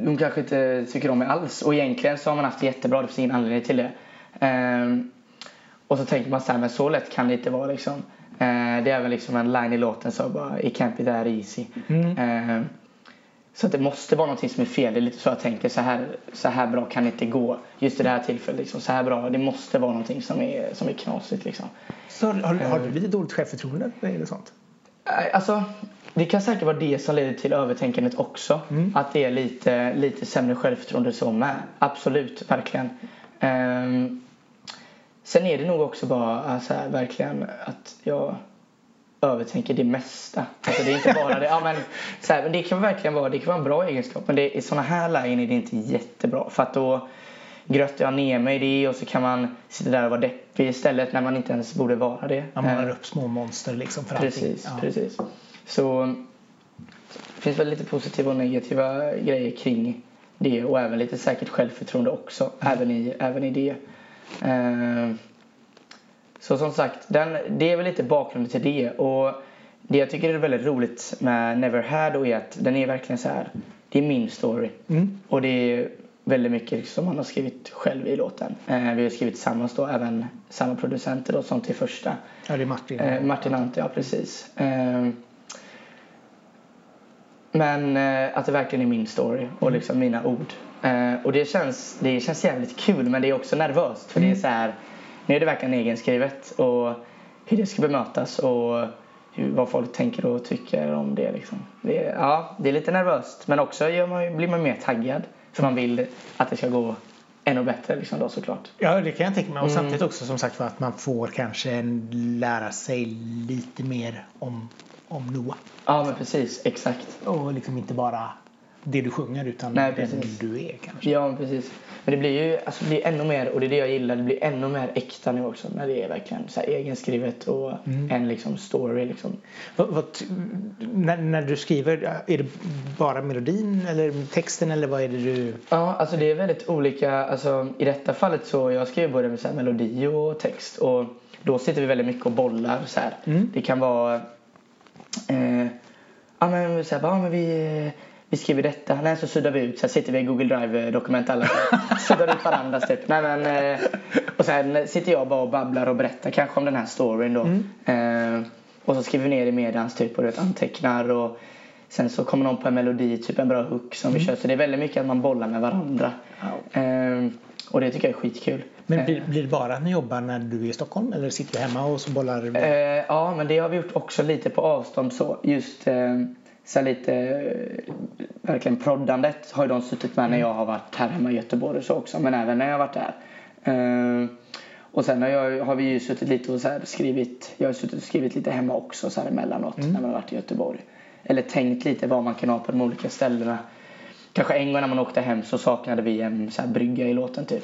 de kanske inte tycker om mig alls. Och egentligen så har man haft det jättebra. Det finns ingen anledning till det. Ehm, och så tänker man så här, men så lätt kan det inte vara liksom. Eh, det är väl liksom en line i låten som bara It can't be that easy. Mm. Ehm, så att det måste vara någonting som är fel. Det är lite så jag tänker. Så här, så här bra kan det inte gå. Just i det här tillfället. Liksom, så här bra. Det måste vara någonting som är, som är knasigt. Liksom. Så har, har, du lite dåligt självförtroende eller sånt? Alltså, det kan säkert vara det som leder till övertänkandet också. Att det är lite, lite sämre självförtroende så med. Absolut, verkligen. Ehm, sen är det nog också bara alltså, verkligen att jag övertänker det mesta. Alltså, det är inte bara det. Ja, men, så här, men det kan verkligen vara, det kan vara en bra egenskap. Men det, i sådana här lägen är det inte jättebra. För att då gröttar jag ner mig i det och så kan man sitta där och vara deppig istället när man inte ens borde vara det. Man målar Ehm, upp små monster liksom för Precis, allting. Ja. precis. Så det finns väl lite positiva och negativa grejer kring det och även lite säkert självförtroende också, även, i, även i det. Eh, så som sagt, den, det är väl lite bakgrunden till det. Och det jag tycker är väldigt roligt med Never Had är att den är verkligen så här. Det är min story. Mm. Och det är väldigt mycket som han har skrivit själv i låten. Eh, vi har skrivit tillsammans då, även samma producenter då som till första. ja, det är Martin. Eh, Martin Ante, ja precis. Eh, men eh, att det verkligen är min story och liksom mina ord. Eh, och det känns, det känns jävligt kul men det är också nervöst för det är så här. Nu är det verkligen egenskrivet och hur det ska bemötas och hur, vad folk tänker och tycker om det. Liksom. det ja, det är lite nervöst men också man, blir man mer taggad för man vill att det ska gå ännu bättre liksom då såklart. Ja, det kan jag tänka mig. Och Mm. samtidigt också som sagt för att man får kanske lära sig lite mer om, om Noah. Ja men precis, exakt. Och liksom inte bara det du sjunger utan Nej, den precis. du är kanske. Ja, men precis. Men det blir ju alltså, det blir ännu mer, och det är det jag gillar, det blir ännu mer äkta nu också när det är verkligen så egenskrivet och en liksom story liksom. Vad, vad, när, när du skriver, är det bara melodin eller texten eller vad är det du... Ja, alltså det är väldigt olika. Alltså, I detta fallet så jag skriver både med så melodi och text och då sitter vi väldigt mycket och bollar så. Mm. Det kan vara eh, ja men så här, bara, ja, men vi, vi skriver detta. Nej, så suddar vi ut. Så här sitter vi i Google Drive-dokument alla. suddar ut varandras typ. Nej, men, eh, och sen sitter jag bara och babblar och berättar kanske om den här storyn då. Eh, och så skriver vi ner i medans typ och du vet, antecknar och sen så kommer någon på en melodi, typ en bra hook som vi kör. Så det är väldigt mycket att man bollar med varandra. Eh, och det tycker jag är skitkul. Men blir, blir det bara att ni jobbar när du är i Stockholm eller sitter du hemma och så bollar Eh, ja, men det har vi gjort också lite på avstånd så. Just eh, så lite, eh, verkligen proddandet har ju de suttit med när jag har varit här hemma i Göteborg och så också. Men även när jag har varit där. Eh, och sen har, jag, har vi ju suttit lite och så här skrivit, jag har suttit och skrivit lite hemma också så här emellanåt när man har varit i Göteborg. Eller tänkt lite vad man kan ha på de olika ställena. Kanske en gång när man åkte hem så saknade vi en så här brygga i låten typ.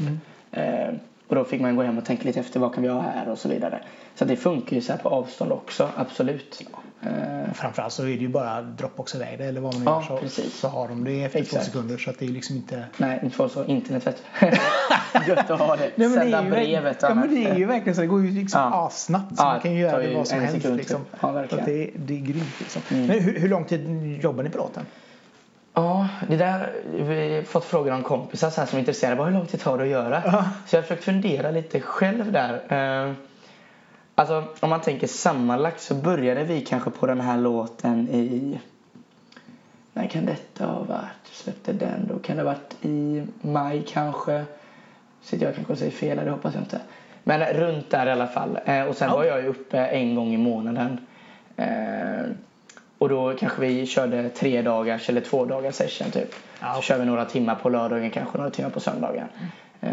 Eh, och då fick man gå hem och tänka lite efter vad kan vi ha här och så vidare. Så det funkar ju så här på avstånd också, absolut. Eh, Framförallt så är det ju bara Dropbox iväg det eller vad man nu Ja, gör så, precis. så har de det efter två Exakt. sekunder så att det är liksom inte... nej, inte få så internet. Gött att ha det. Nej, men det, Sända är ju, brevet ja, men det är ju verkligen så. Det går ju liksom Ja. assnabbt. Så Ja, man kan ju göra det vad som helst. Liksom. Ja, verkligen. Det, det är grymt. Liksom. Mm. Men hur, hur lång tid jobbar ni på låten? Ja, det där, vi har fått frågor om kompisar så här som är intresserade. Bara, hur lång tid tar det att göra? Ja. Så jag har försökt fundera lite själv där. Eh, Alltså om man tänker sammanlagt så började vi kanske på den här låten i... När kan detta ha varit? Släppte den då? Kan det ha varit i maj kanske? Sitter jag kanske och säger fel, det hoppas jag inte. Men runt där i alla fall. Eh, Och sen var jag ju uppe en gång i månaden. Och då kanske vi körde tre dagars eller två dagars session typ. Ja. Så kör vi några timmar på lördagen kanske några timmar på söndagen. Eh,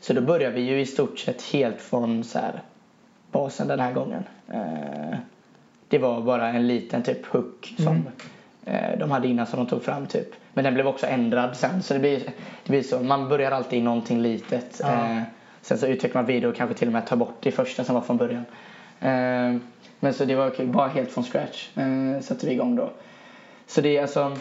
Så då börjar vi ju i stort sett helt från så här basen den här gången. Eh, Det var bara en liten typ hook som eh, de hade innan som de tog fram typ. Men den blev också ändrad sen så det blir, det blir så. Man börjar alltid i någonting litet. Ja. Eh, Sen så utvecklar man vidare och kanske till och med tar bort det första som var från början. Men så det var kul, bara helt från scratch eh, satte vi igång då. Så det är alltså,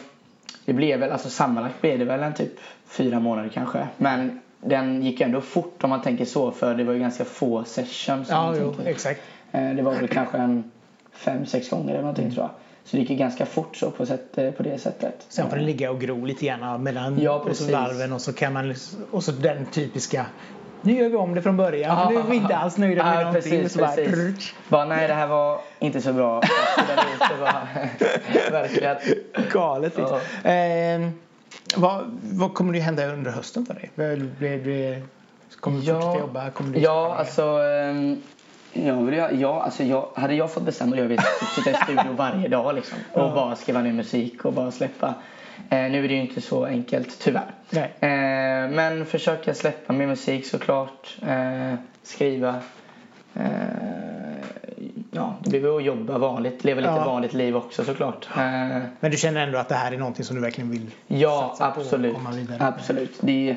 det blev väl, alltså sammanlagt blev det väl en typ fyra månader kanske. Men den gick ändå fort om man tänker så för det var ju ganska få sessions. Ja, jo, exakt. Eh, det var väl kanske en fem, sex gånger eller någonting mm. tror jag. Så det gick ju ganska fort så på, sätt, eh, på det sättet. Sen får det ligga och gro lite grann mellan ja, och så varven och så kan man och så den typiska nu gör vi om det från början. Ja, nu är vi inte alls nöjda med ja, någonting. Precis, bara, precis. bara, nej det här var inte så bra. Verkligen. Galet liksom. Ja. Eh, vad, vad kommer det hända under hösten för dig? Blir, blir, kommer du ja, fortsätta jobba? Kommer du ja, alltså. Ja, vill jag, ja, alltså jag, hade jag fått bestämma jag vill sitta i studio varje dag liksom, och bara skriva ner musik och bara släppa. Eh, nu är det ju inte så enkelt tyvärr. Eh, men försöka släppa min musik såklart. Eh, skriva. Ja, det blir väl att jobba vanligt. Leva lite ja. vanligt liv också såklart. Men du känner ändå att det här är någonting som du verkligen vill ja, satsa absolut. på och komma vidare Absolut. Det,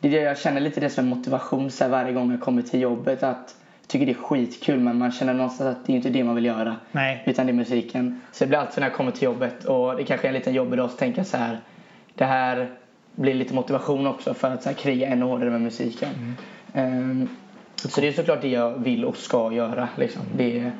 det, jag känner lite det som en motivation så här, varje gång jag kommer till jobbet. att tycker det är skitkul men man känner någonstans att det är inte det man vill göra. Nej. Utan det är musiken. Så det blir alltid när jag kommer till jobbet och det kanske är en liten jobbig dag så tänker jag så här. Det här blir lite motivation också för att så här, kriga ännu hårdare med musiken. Mm. Um, så det är såklart det jag vill och ska göra. Liksom. Det, är,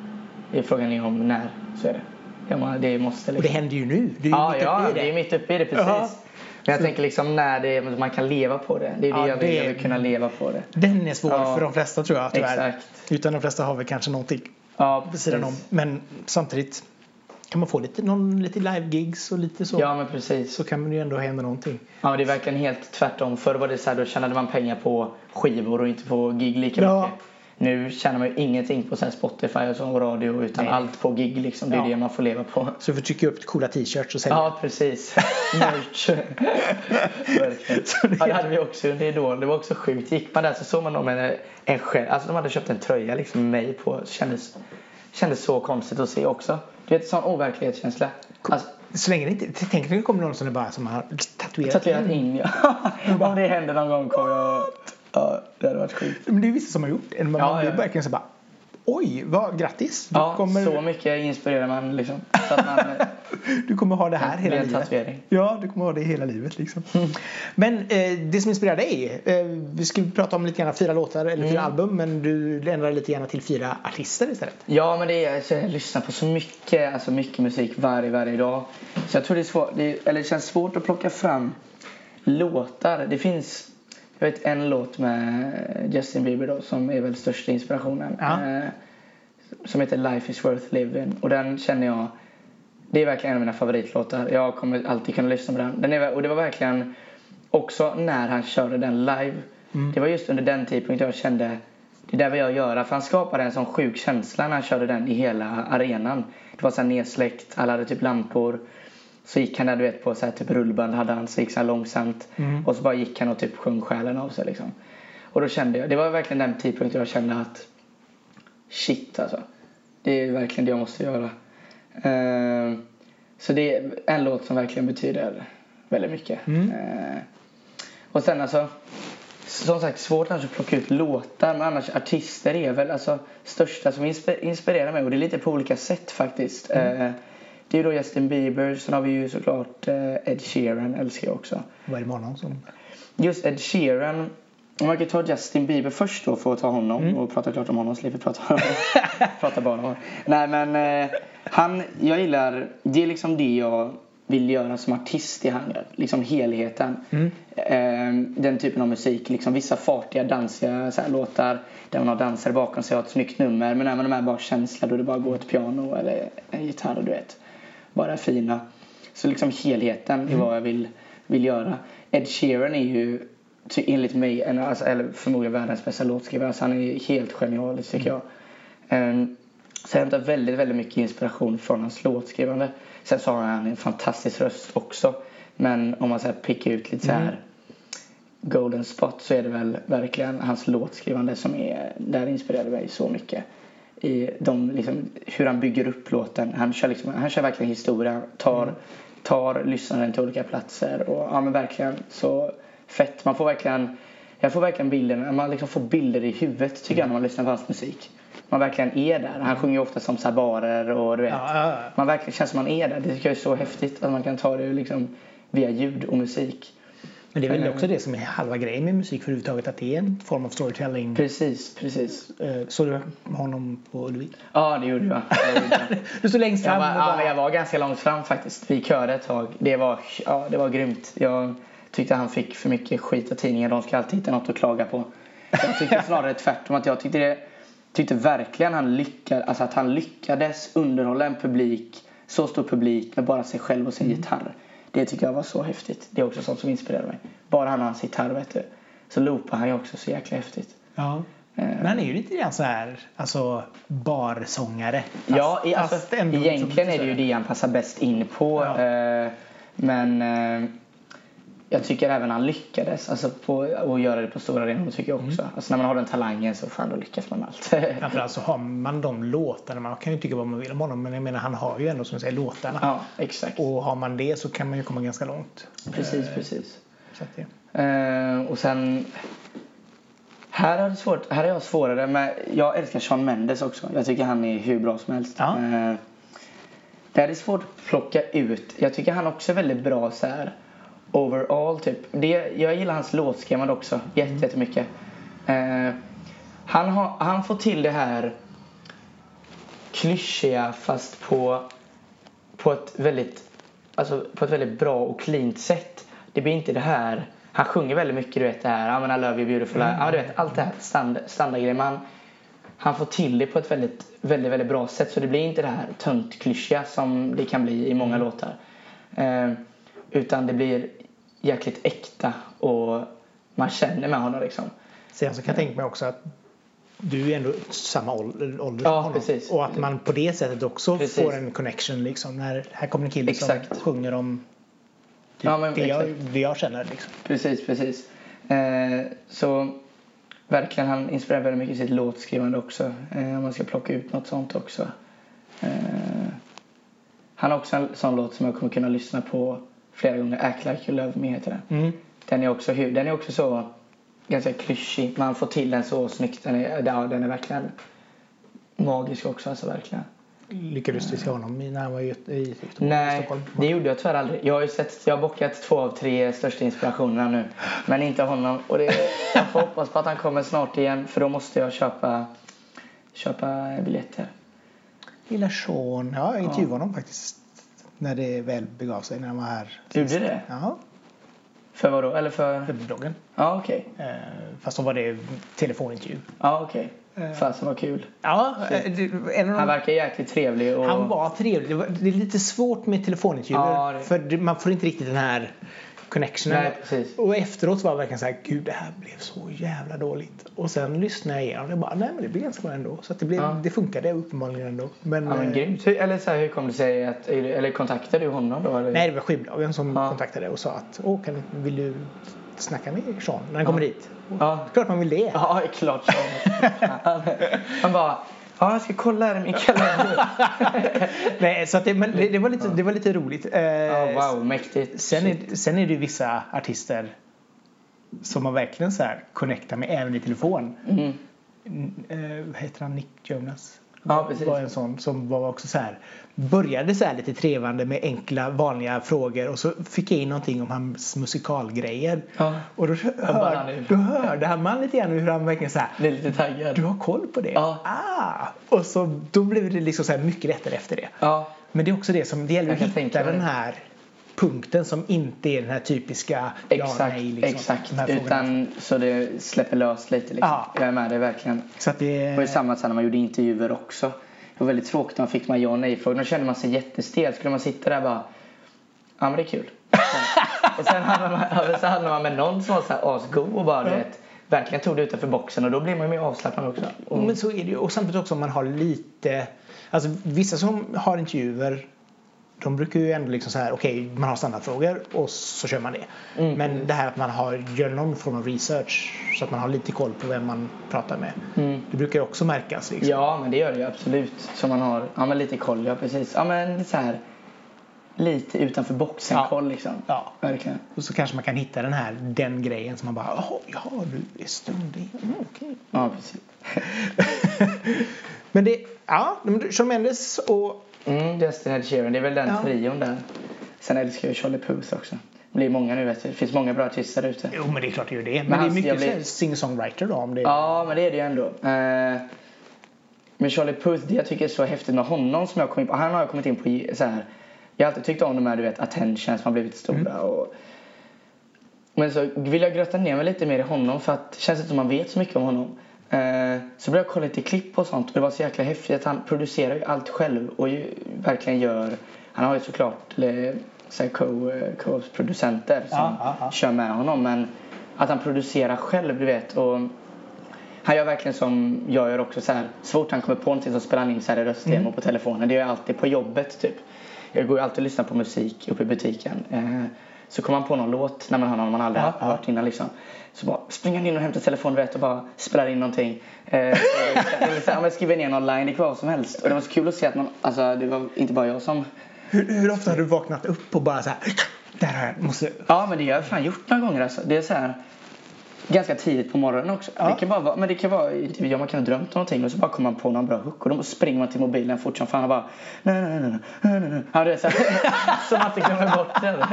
det är frågan är om när. Så är det. Ja, det måste, liksom. Och det händer ju nu. Du är ja, mitt ja, uppe i det. det är mitt uppe i det precis. Uh -huh. Men jag tänker liksom när det, man kan leva på det. Det är det ja, jag vill. Det... Jag vill kunna leva på det. Den är svår ja. för de flesta tror jag tyvärr. Exakt. Utan de flesta har väl kanske någonting ja, på sidan om. Men samtidigt kan man få lite, någon, lite live-gigs och lite så. Ja men precis. Så kan det ju ändå hända någonting. Ja det är verkligen helt tvärtom. Förr var det så här, då tjänade man pengar på skivor och inte på gig lika ja. mycket. Nu tjänar man ju ingenting på så Spotify och, så, och radio utan Nej. allt på gig liksom. Det är ja. det man får leva på. Så du får trycka upp coola t-shirts och sälja? Ja precis. Merch. ja, det hade vi också under Idol. Det var också sjukt. Gick man där så såg man dem med en själv. Alltså de hade köpt en tröja liksom med mig på. Det kändes, kändes så konstigt att se också. Du vet, sån overklighetskänsla. Alltså, så länge det inte, tänk att det kommer någon som är bara som har tatuerat, tatuerat in. in ja. Om det händer någon gång kommer jag Ja, det hade varit sjukt. Men det är vissa som har gjort det. Man ja, blir ja. verkligen så bara Oj, vad, grattis! Du ja, kommer... så mycket inspirerar man liksom. Så att man, du kommer ha det här hela livet. Tatuering. Ja, du kommer ha det hela livet liksom. Mm. Men eh, det som inspirerar dig, eh, vi skulle prata om lite grann fyra låtar eller fyra mm. album men du ändrar lite grann till fyra artister istället. Ja, men det är, alltså, jag lyssnar på så mycket, alltså mycket musik varje, varje dag. Så jag tror det är svårt, det, eller det känns svårt att plocka fram låtar. Det finns jag vet en låt med Justin Bieber då, som är väl största inspirationen. Ja. Eh, som heter Life is worth living. Och den känner jag, det är verkligen en av mina favoritlåtar. Jag kommer alltid kunna lyssna på den. den är, och det var verkligen också när han körde den live. Mm. Det var just under den tidpunkten jag kände det där vill jag göra. För han skapade en sån sjuk känsla när han körde den i hela arenan. Det var så nedsläckt, alla hade typ lampor. Så gick han där du vet på så här, typ rullband hade han så gick så långsamt. Mm. Och så bara gick han och typ sjöng själen av sig liksom. Och då kände jag, det var verkligen den tidpunkten jag kände att shit alltså. Det är verkligen det jag måste göra. Uh, så det är en låt som verkligen betyder väldigt mycket. Mm. Uh, och sen alltså, som sagt svårt att plocka ut låtar men annars artister är väl alltså största som inspirerar mig och det är lite på olika sätt faktiskt. Mm. Uh, det är då Justin Bieber. Sen har vi ju såklart eh, Ed Sheeran, älskar jag också. Vad är det med honom som? Just Ed Sheeran. Om man kan ta Justin Bieber först då för att ta honom mm. och prata klart om honom. Slipper prata, prata bara om honom. Nej men eh, han, jag gillar, det är liksom det jag vill göra som artist i han Liksom helheten. Mm. Eh, den typen av musik. Liksom vissa fartiga, dansiga så här, låtar där man har dansare bakom sig och har ett snyggt nummer. Men även de här bara känsla då det bara går ett piano eller en gitarr, du vet bara fina. Så liksom helheten mm. är vad jag vill, vill göra. Ed Sheeran är ju enligt mig, en, alltså, eller förmodligen världens bästa låtskrivare. Alltså, han är helt genialisk tycker mm. jag. Um, så jag hämtar väldigt, väldigt mycket inspiration från hans låtskrivande. Sen så har han en fantastisk röst också. Men om man så här pickar ut lite så här mm. golden spot så är det väl verkligen hans låtskrivande som är, där inspirerade mig så mycket i de, liksom, hur han bygger upp låten. Han kör, liksom, han kör verkligen historia, tar, mm. tar lyssnaren till olika platser och ja men verkligen så fett. Man får verkligen, jag får verkligen bilder, man liksom får bilder i huvudet tycker jag när man lyssnar på hans musik. Man verkligen är där. Han sjunger ofta som sabarer och du vet. Ja, ja, ja. Man verkligen känns som man är där. Det tycker jag är så häftigt att man kan ta det liksom via ljud och musik. Men det är väl också det som är halva grejen med musik för överhuvudtaget att det är en form av storytelling. Precis, precis. Eh, Såg du honom på Ullevi? Ja, det gjorde jag. jag. Du stod längst Jag fram var, och ja, bara... men jag var ganska långt fram faktiskt. Vi körde ett tag. Det var, ja, det var grymt. Jag tyckte han fick för mycket skit av tidningen. De ska alltid hitta något att klaga på. Jag tyckte snarare tvärtom. Att jag tyckte, det, tyckte verkligen han lyckades, alltså att han lyckades underhålla en publik, så stor publik med bara sig själv och sin gitarr. Det tycker jag var så häftigt. Det är också sånt som inspirerar mig. Bara han och hans gitarr vet du. Så loopar han ju också så jäkla häftigt. Ja. Eh, Men han är ju lite grann så här, alltså barsångare. Ja, Fast- i, alltså, fast egentligen är det ju det han passar bäst in på. Ja. Eh, men eh, jag tycker även han lyckades alltså, på att göra det på stora arenor. tycker jag också. Alltså, när man har den talangen så fan, då lyckas man med allt. Framförallt så har man de låtarna. Man kan ju tycka vad man vill om honom men jag menar han har ju ändå som säger låtarna. ja, exakt. Och har man det så kan man ju komma ganska långt. Precis, Eh, precis. Eh, och sen... Här har, det svårt, här är jag svårare men jag älskar Sean Mendes också. Jag tycker han är hur bra som helst. Ja. Eh, det här är svårt att plocka ut. Jag tycker han också är väldigt bra så här overall typ. Det, jag gillar hans låtschema också jätte, jättemycket. Eh, han, har, han får till det här klyschiga fast på, på ett väldigt alltså på ett väldigt bra och cleant sätt. Det blir inte det här han sjunger väldigt mycket du vet det här I, mean, I love you beautiful ja, du vet allt det här stand, standardgrejer men han, han får till det på ett väldigt, väldigt, väldigt bra sätt så det blir inte det här tönt klyschiga som det kan bli i många låtar. Eh, utan det blir jäkligt äkta och man känner med honom liksom. Sen så kan jag tänka mig också att du är ändå samma ålder, ålder Ja, som honom. precis. Och att man på det sättet också Precis. får en connection liksom. När här kommer en kille som Exakt. sjunger om typ Ja, men det, jag, det jag känner liksom. Precis, precis. Eh, så verkligen, han inspirerar väldigt mycket i sitt låtskrivande också. Eh, om man ska plocka ut något sånt också. Eh, han har också en sån låt som jag kommer kunna lyssna på flera gånger. Act like you love me heter den. Mm. Den är också, den är också så ganska klyschig. Man får till den så snyggt. Den är, ja, den är verkligen magisk också. Alltså verkligen. Lyckades du se honom i- när han var i, i Göteborg, Nej, Stockholm? det gjorde jag tyvärr aldrig. Jag har ju sett, jag har bockat två av tre största inspirationerna nu. Men inte honom. Och det, jag får hoppas på att han kommer snart igen. För då måste jag köpa, köpa biljetter. Lilla Sean. Ja, jag intervjuade honom faktiskt. När det väl begav sig när han var här. Gjorde det? Ja, För vad då? Eller för? för bloggen. Ja, okej. Eh, fast då var det telefonintervju. Ja, okej. Eh. Fasen vad kul. Ja, eh, de Han verkar jäkligt trevlig. Och... Han var trevlig. Det, var, det är lite svårt med telefonintervjuer. Ja, det- För man får inte riktigt den här connectionen. Nej. Och efteråt var det verkligen så här, gud det här blev så jävla dåligt. Och sen lyssnade jag igenom och bara, nej men det blev ganska bra ändå. Så att det, blev, Ja. det funkade uppenbarligen ändå. Men, Ja, men eh, grymt. Eller så här, hur kom det sig att, eller kontaktade du honom då? Eller? nej det var skivbolagen som Ja. kontaktade och sa att, åh kan, vill du snacka med Sean när han kommer dit? Ja. Klart man vill det. Ja, klart Han bara, ja jag ska kolla här i min kalender. Nej, så det, men det, det, var lite, det var lite roligt. Ja, wow, mäktigt. Sen är, sen är det ju vissa artister som man verkligen så här connectar med även i telefon. Mm. Eh, heter han? Nick Jonas? Ja, precis. var en sån som var också så här började så här lite trevande med enkla vanliga frågor och så fick jag in någonting om hans musikalgrejer. Ja. Och då, hör, då hörde man lite grann hur han verkligen så här Det är lite taggad. du har koll på det? Ja. Ah! Och så då blev det liksom så här mycket lättare efter det. Ja, Men det är också det som det gäller att hitta den här punkten som inte är den här typiska exakt. ja, nej, liksom, exakt. Utan så det släpper löst lite liksom. Ja. Jag är med dig verkligen. Så att det var ju samma när man gjorde intervjuer också. Det var väldigt tråkigt när man fick här ja och nej-frågor. Då kände man sig jättestel. Skulle man sitta där och bara, ja men det är kul. och sen hamnade man, man med någon som var så här asgo och bara Ja. vet, verkligen tog det utanför boxen och då blir man ju mer avslappnad också. Och, Men så är det ju. Och samtidigt också om man har lite... Alltså vissa som har intervjuer de brukar ju ändå liksom så här, okej man har standardfrågor och så kör man det. Mm. Men det här att man har, gör någon form av research så att man har lite koll på vem man pratar med. Mm. Det brukar också märkas. Liksom. Ja, men det gör det ju absolut. Så man har ja, men lite koll, ja precis. Ja, men så här, lite utanför boxen Ja. koll liksom. Ja. Verkligen. Och så kanske man kan hitta den här, den grejen som man bara, jaha, jaha du är stumd. Mm, okej. Ja, precis. Men det, ja, men Shawn Mendes och Mm, Justin Ed Sheeran, det är väl den Ja. trion där. Sen älskar jag Charlie Puth också. blir många nu vet du. Det finns många bra artister där ute. Jo men det är klart det gör det. Men, Men det är mycket blir- singer-songwriter då om det Ja, men det är det ju ändå. Eh, men Charlie Puth, det jag tycker är så häftigt med honom som jag kom in på. Han har jag kommit in på så här. Jag har alltid tyckt om de här du vet attentions som har blivit stora och men så vill jag gröta ner mig lite mer i honom för att det känns inte som man vet så mycket om honom. Eh, så började jag kolla lite klipp och sånt och det var så jäkla häftigt att han producerar ju allt själv och ju, verkligen gör, han har ju såklart eh, co, eh, co-producenter som Ja, ja, ja. kör med honom men att han producerar själv du vet och han gör verkligen som jag gör också så här. Så fort han kommer på någonting så spelar han in så här röstdemo Mm. på telefonen. Det gör jag alltid på jobbet typ. Jag går ju alltid och lyssnar på musik uppe i butiken. Så kommer man på någon låt när man hör någon man aldrig Ja, har hört innan liksom. Så bara springer han in och hämtar telefonen vet och bara spelar in någonting. Eh, jag skriver ner någon line, det kan vara som helst. Och det var så kul att se att man, alltså det var inte bara jag som hur, hur ofta har du vaknat upp och bara så här där har jag, måste... Ja, men det har jag fan gjort några gånger alltså. Det är så här ganska tidigt på morgonen också. Ja. Det kan bara vara, men det kan vara, ja, man kan ha drömt någonting och så bara kommer man på någon bra hook och då springer man till mobilen fort som fan och bara nej, nej, nej, nej, nej, nej. Ja, det är så här, så man inte glömmer bort det.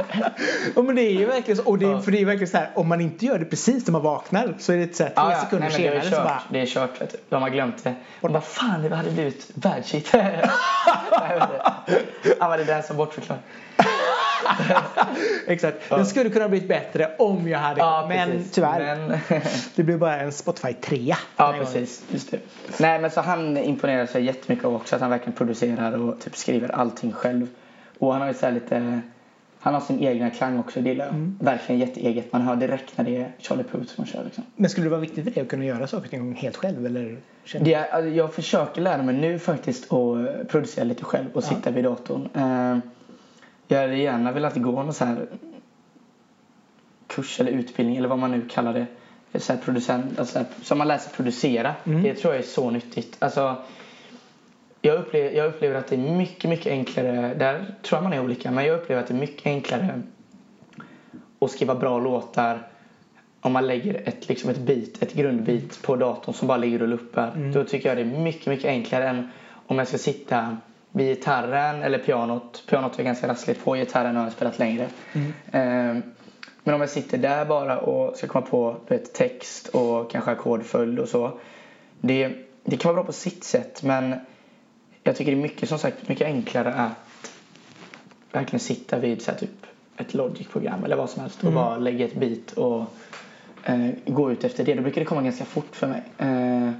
Ja men det är ju verkligen så. Och det, är-. För det är verkligen så här om man inte gör det precis när man vaknar så är det så här, tre Ja, sekunder Nej, men det är senare så bara Det är kört vet du. De har glömt det. Och bara fan det hade blivit världshit. Han var det där som bortförklarat. Exakt. Den skulle kunna blivit bättre om jag hade Ja, Men precis. tyvärr. Men... Det blev bara en Spotify 3. Ja, precis. Just det. Nej, men så han imponerar sig jättemycket av också att han verkligen producerar och typ skriver allting själv. Och han har ju så lite... Han har sin egna klang också, det gillar jag. Mm. Verkligen jätteeget. Man hör direkt när det är Charlie Puth som kör liksom. Men skulle det vara viktigt för dig att kunna göra saker en gång helt själv? Eller? Det är, alltså, jag försöker lära mig nu faktiskt att producera lite själv och Ja. sitta vid datorn. Jag hade gärna velat gå någon så här kurs eller utbildning eller vad man nu kallar det. Så här producent, alltså som man läser producera. Mm. Det tror jag är så nyttigt. Alltså, jag, upplever, jag upplever att det är mycket, mycket enklare. Där tror jag man är olika. Men jag upplever att det är mycket enklare att skriva bra låtar om man lägger ett, liksom ett beat, ett grundbeat på datorn som bara ligger och luppar. Mm. Då tycker jag det är mycket, mycket enklare än om jag ska sitta vid gitarren eller pianot. Pianot är ganska rassligt. På gitarren har jag spelat längre. Mm. Ehm, men om jag sitter där bara och ska komma på vet, text och kanske ackordföljd och så. Det, det kan vara bra på sitt sätt men jag tycker det är mycket som sagt mycket enklare att verkligen sitta vid så här, typ ett Logic-program eller vad som helst och Mm. bara lägga ett beat och eh, gå ut efter det. Då brukar det komma ganska fort för mig. Eh,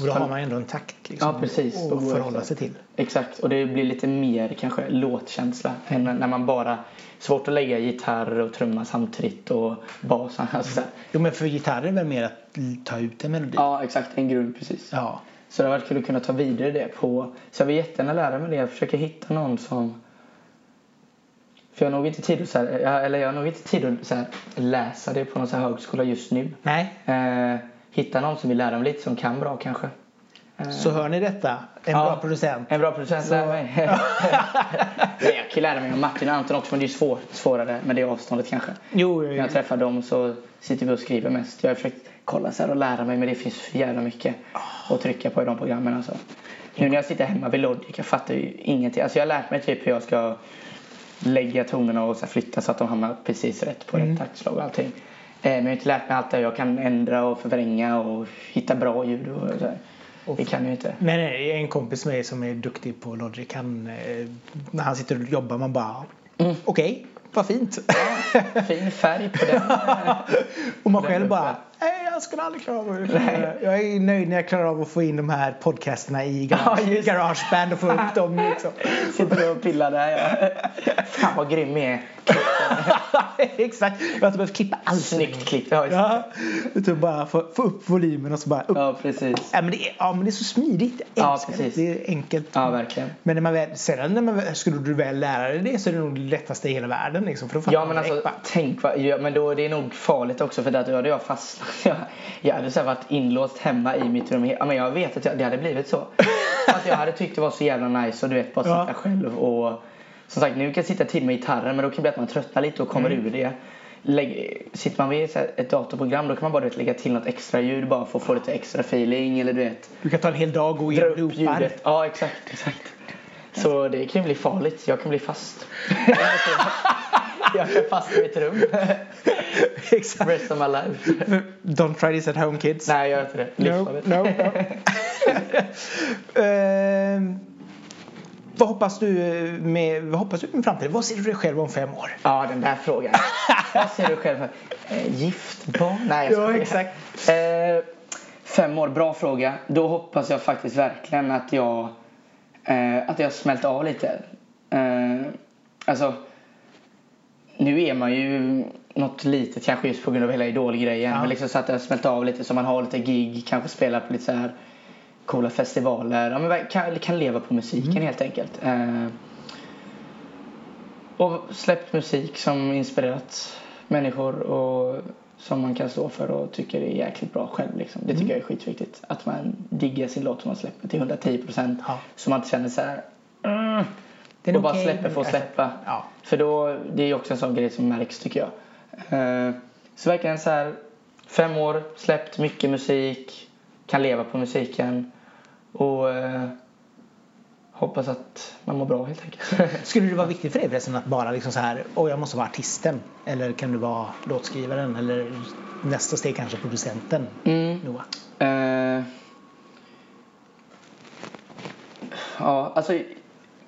Och då har man ändå en takt liksom, Ja, precis. att förhålla sig till. Exakt, och det blir lite mer kanske låtkänsla än när man bara svårt att lägga gitarr och trumma samtidigt och bas. Alltså. Jo men för gitarr är väl mer att ta ut en melodi? ja, exakt, en grund precis. Ja. Så det har varit kul att kunna ta vidare det på. Så jag vill jättegärna lära mig det. Jag försöker hitta någon som för jag har nog inte tid att, så här, eller jag har nog inte tid att så här, läsa det på någon så här högskola just nu. Nej, Eh, hitta någon som vill lära mig lite som kan bra kanske. Eh, så hör ni detta. En Ja. bra producent. En bra producent Så- lär mig. Jag kan lära mig av Martin och Anton också men det är svårt, svårare med det avståndet kanske. Jo, När jag träffar dem så sitter vi och skriver mest. Jag har försökt kolla så här och lära mig men det finns för jävla mycket att trycka på i de programmen alltså. Nu när jag sitter hemma vid Logic, jag fattar ju ingenting. Alltså jag har lärt mig typ hur jag ska lägga tonerna och så flytta så att de hamnar precis rätt på Mm. rätt taktslag och allting. Eh, Men jag har inte lärt mig allt det. Jag kan ändra och förvränga och hitta bra ljud och så här. Det kan ju inte. Nej, nej, en kompis med mig som är duktig på Logic. Han, eh, när han sitter och jobbar man bara Mm. okej, vad fint. Fin färg på den. och man själv bara jag skulle aldrig klara av att Jag är nöjd när jag klarar av att få in de här podcasterna i Ja, garage, just. Garageband och få upp dem liksom. Sitter och pillar där ja. Fan vad grym jag är. Exakt, jag har inte behövt klippa alls. Snyggt klippt. Ja. Ja, utan bara få, få upp volymen och så bara upp. ja precis. Ja, men det är, ja, men det är så smidigt. Ja, precis. det. Det är enkelt. Ja, verkligen. Men när man väl, sedan när man skulle du väl lära dig det så är det nog det lättaste i hela världen. Liksom, för då Ja men alltså tänk vad, ja, men då är det nog farligt också för där då hade jag fastnat. Jag, hade så varit inlåst hemma i mitt rum. Ja, men jag vet att jag, det hade blivit så. att jag hade tyckt det var så jävla nice och du vet bara sitta Ja. själv och som sagt nu kan jag sitta till med gitarren men då kan det bli att man tröttnar lite och kommer Mm. ur det. Lägg, sitter man vid ett datorprogram då kan man bara vet, lägga till något extra ljud bara för att få lite extra feeling eller du vet du kan ta en hel dag och gå igenom ljudet. Ja exakt, exakt. Så det kan ju bli farligt. Jag kan bli fast. jag kan fastna i ett rum. Exakt. Rest of my life. Don't try this at home kids. Nej, gör inte det. No, Livsfarligt. no, no. Ehm, vad hoppas du med, vad hoppas du med framtiden? Vad ser du dig själv om fem år? Ja, den där frågan. Vad ser du själv för? Eh, gift barn? Nej, jag Ja, exakt. Eh, fem år, bra fråga. Då hoppas jag faktiskt verkligen att jag eh, att jag smält av lite. Eh, alltså, nu är man ju något litet kanske just på grund av hela idolgrejen. Ja. Men liksom så att jag har smält av lite så man har lite gig, kanske spelar på lite så här coola festivaler. Ja, men kan, kan leva på musiken Mm. helt enkelt. Eh, och släppt musik som inspirerat människor och som man kan stå för och tycker är jäkligt bra själv. Liksom. Det tycker Mm. jag är skitviktigt. Att man diggar sin låt som man släpper till 110 procent. Ja. Så man inte känner så här. Mm, Den och bara okej, släpper för att släppa. Ja. För då, det är också en sån grej som märks tycker jag. Eh, så verkligen så här, fem år, släppt mycket musik, kan leva på musiken och eh, hoppas att man mår bra helt enkelt. Skulle det vara viktigt för dig förresten att bara liksom så här, åh jag måste vara artisten? Eller kan du vara låtskrivaren? Eller nästa steg kanske producenten? Mm. Noah? Eh, ja, alltså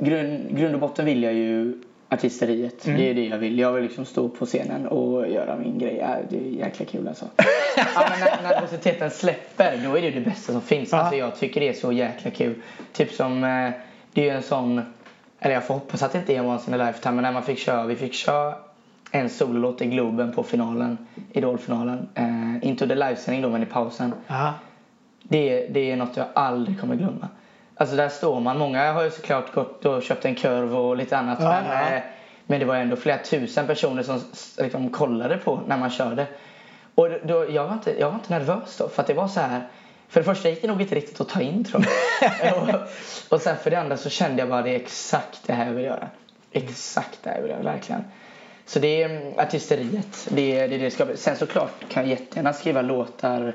grund, grund och botten vill jag ju artisteriet. Mm. Det är det jag vill. Jag vill liksom stå på scenen och göra min grej. Ja, det är jäkla kul alltså. ja, men när, när nervositeten släpper, då är det det bästa som finns. Ja. Alltså jag tycker det är så jäkla kul. Typ som, eh, det är ju en sån, eller jag får hoppas att det inte är once in a lifetime, men när man fick köra, vi fick köra en sololåt i Globen på finalen, Idolfinalen. Eh, inte under livesändning då, men i pausen. Det, det är något jag aldrig kommer glömma. Alltså där står man. Många har ju såklart gått och köpt en kurv och lite annat. Ja, men, ja. eh, men det var ändå flera tusen personer som liksom kollade på när man körde. Och då, jag, var inte, jag var inte nervös då. För att det var så här. För det första gick det nog inte riktigt att ta in tror jag. och, och sen för det andra så kände jag bara det är exakt det här jag vill göra. Exakt det här jag vill göra, verkligen. Så det är mm, artisteriet. Det det, det ska. Sen såklart kan jag jättegärna skriva låtar.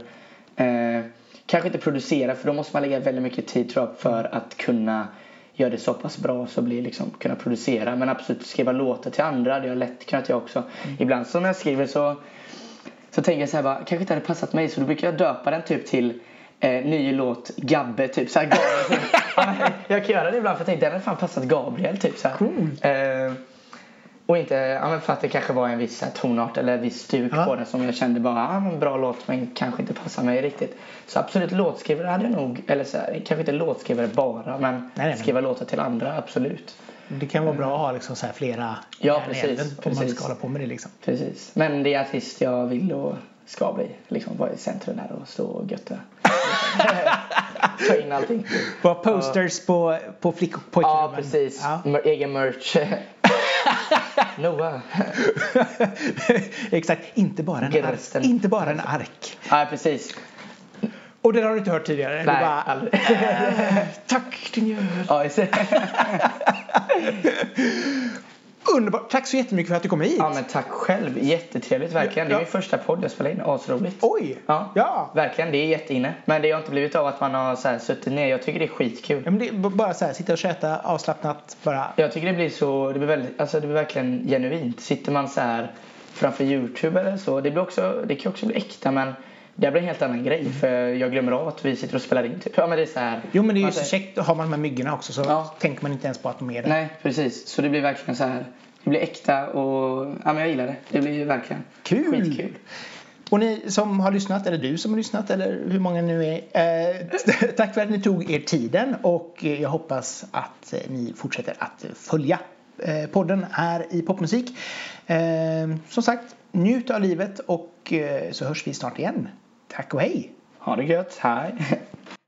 Eh, kanske inte producera för då måste man lägga väldigt mycket tid tror jag för att kunna göra det så pass bra så blir liksom kunna producera. Men absolut skriva låtar till andra det har jag lätt kunnat jag också. Ibland så när jag skriver så så tänker jag så här bara, kanske inte hade passat mig så då brukar jag döpa den typ till eh, ny låt Gabbe typ så här, Gabriel, typ. Ja, men jag kan göra det ibland för jag tänkte den hade fan passat Gabriel typ så här. Coolt. Eh, och inte, ja för att det kanske var en viss här, tonart eller en viss stuk Ja. på den som jag kände bara, ja men bra låt men kanske inte passar mig riktigt. Så absolut låtskrivare hade jag nog, eller så här, kanske inte låtskrivare bara men nej, men- skriva låtar till andra absolut. Det kan vara bra att ha liksom så flera Ja, precis, elden Om man precis. ska hålla på med det liksom. Precis. Men det är artist jag vill och ska bli. Liksom vara i centrum där och stå och götta. Ta in allting. Bara posters på, på flick och Ja, pojkrummen. precis. Ja. Egen merch. Noah. Exakt, inte bara, en ark, Gersten. inte bara en ark. Ja, precis. Och den har du inte hört tidigare? Nej, bara, aldrig. "Eh, tack din jävel. Ja, det. Underbart, tack så jättemycket för att du kom hit. ja, men tack själv. Jättetrevligt verkligen. Det är Ja. min första podd jag spelar in. Asroligt. Oj! Ja. ja. Verkligen, det är jätteinne. Men det har inte blivit av att man har så här suttit ner. Jag tycker det är skitkul. Ja, men det bara så här, sitta och köta avslappnat. Bara. Jag tycker det blir så, det blir väldigt, alltså det blir verkligen genuint. Sitter man så här framför Youtube eller så, det blir också, det kan också bli äkta men det blir en helt annan grej för jag glömmer av att vi sitter och spelar in typ. Ja men det är så här. Jo men det är ju så säger- käckt, har man de här myggorna också så Ja. tänker man inte ens på att de är där. Nej precis, så det blir verkligen så här. Det blir äkta och ja men jag gillar det. Det blir ju verkligen Kul! skitkul. Och ni som har lyssnat, eller du som har lyssnat, eller hur många nu är. Eh, tack för att ni tog er tiden och eh, jag hoppas att eh, ni fortsätter att följa eh, podden här i Popmusik. Eh, som sagt, njut av livet och eh, så hörs vi snart igen. Tack och hej! Ha det gött, hej!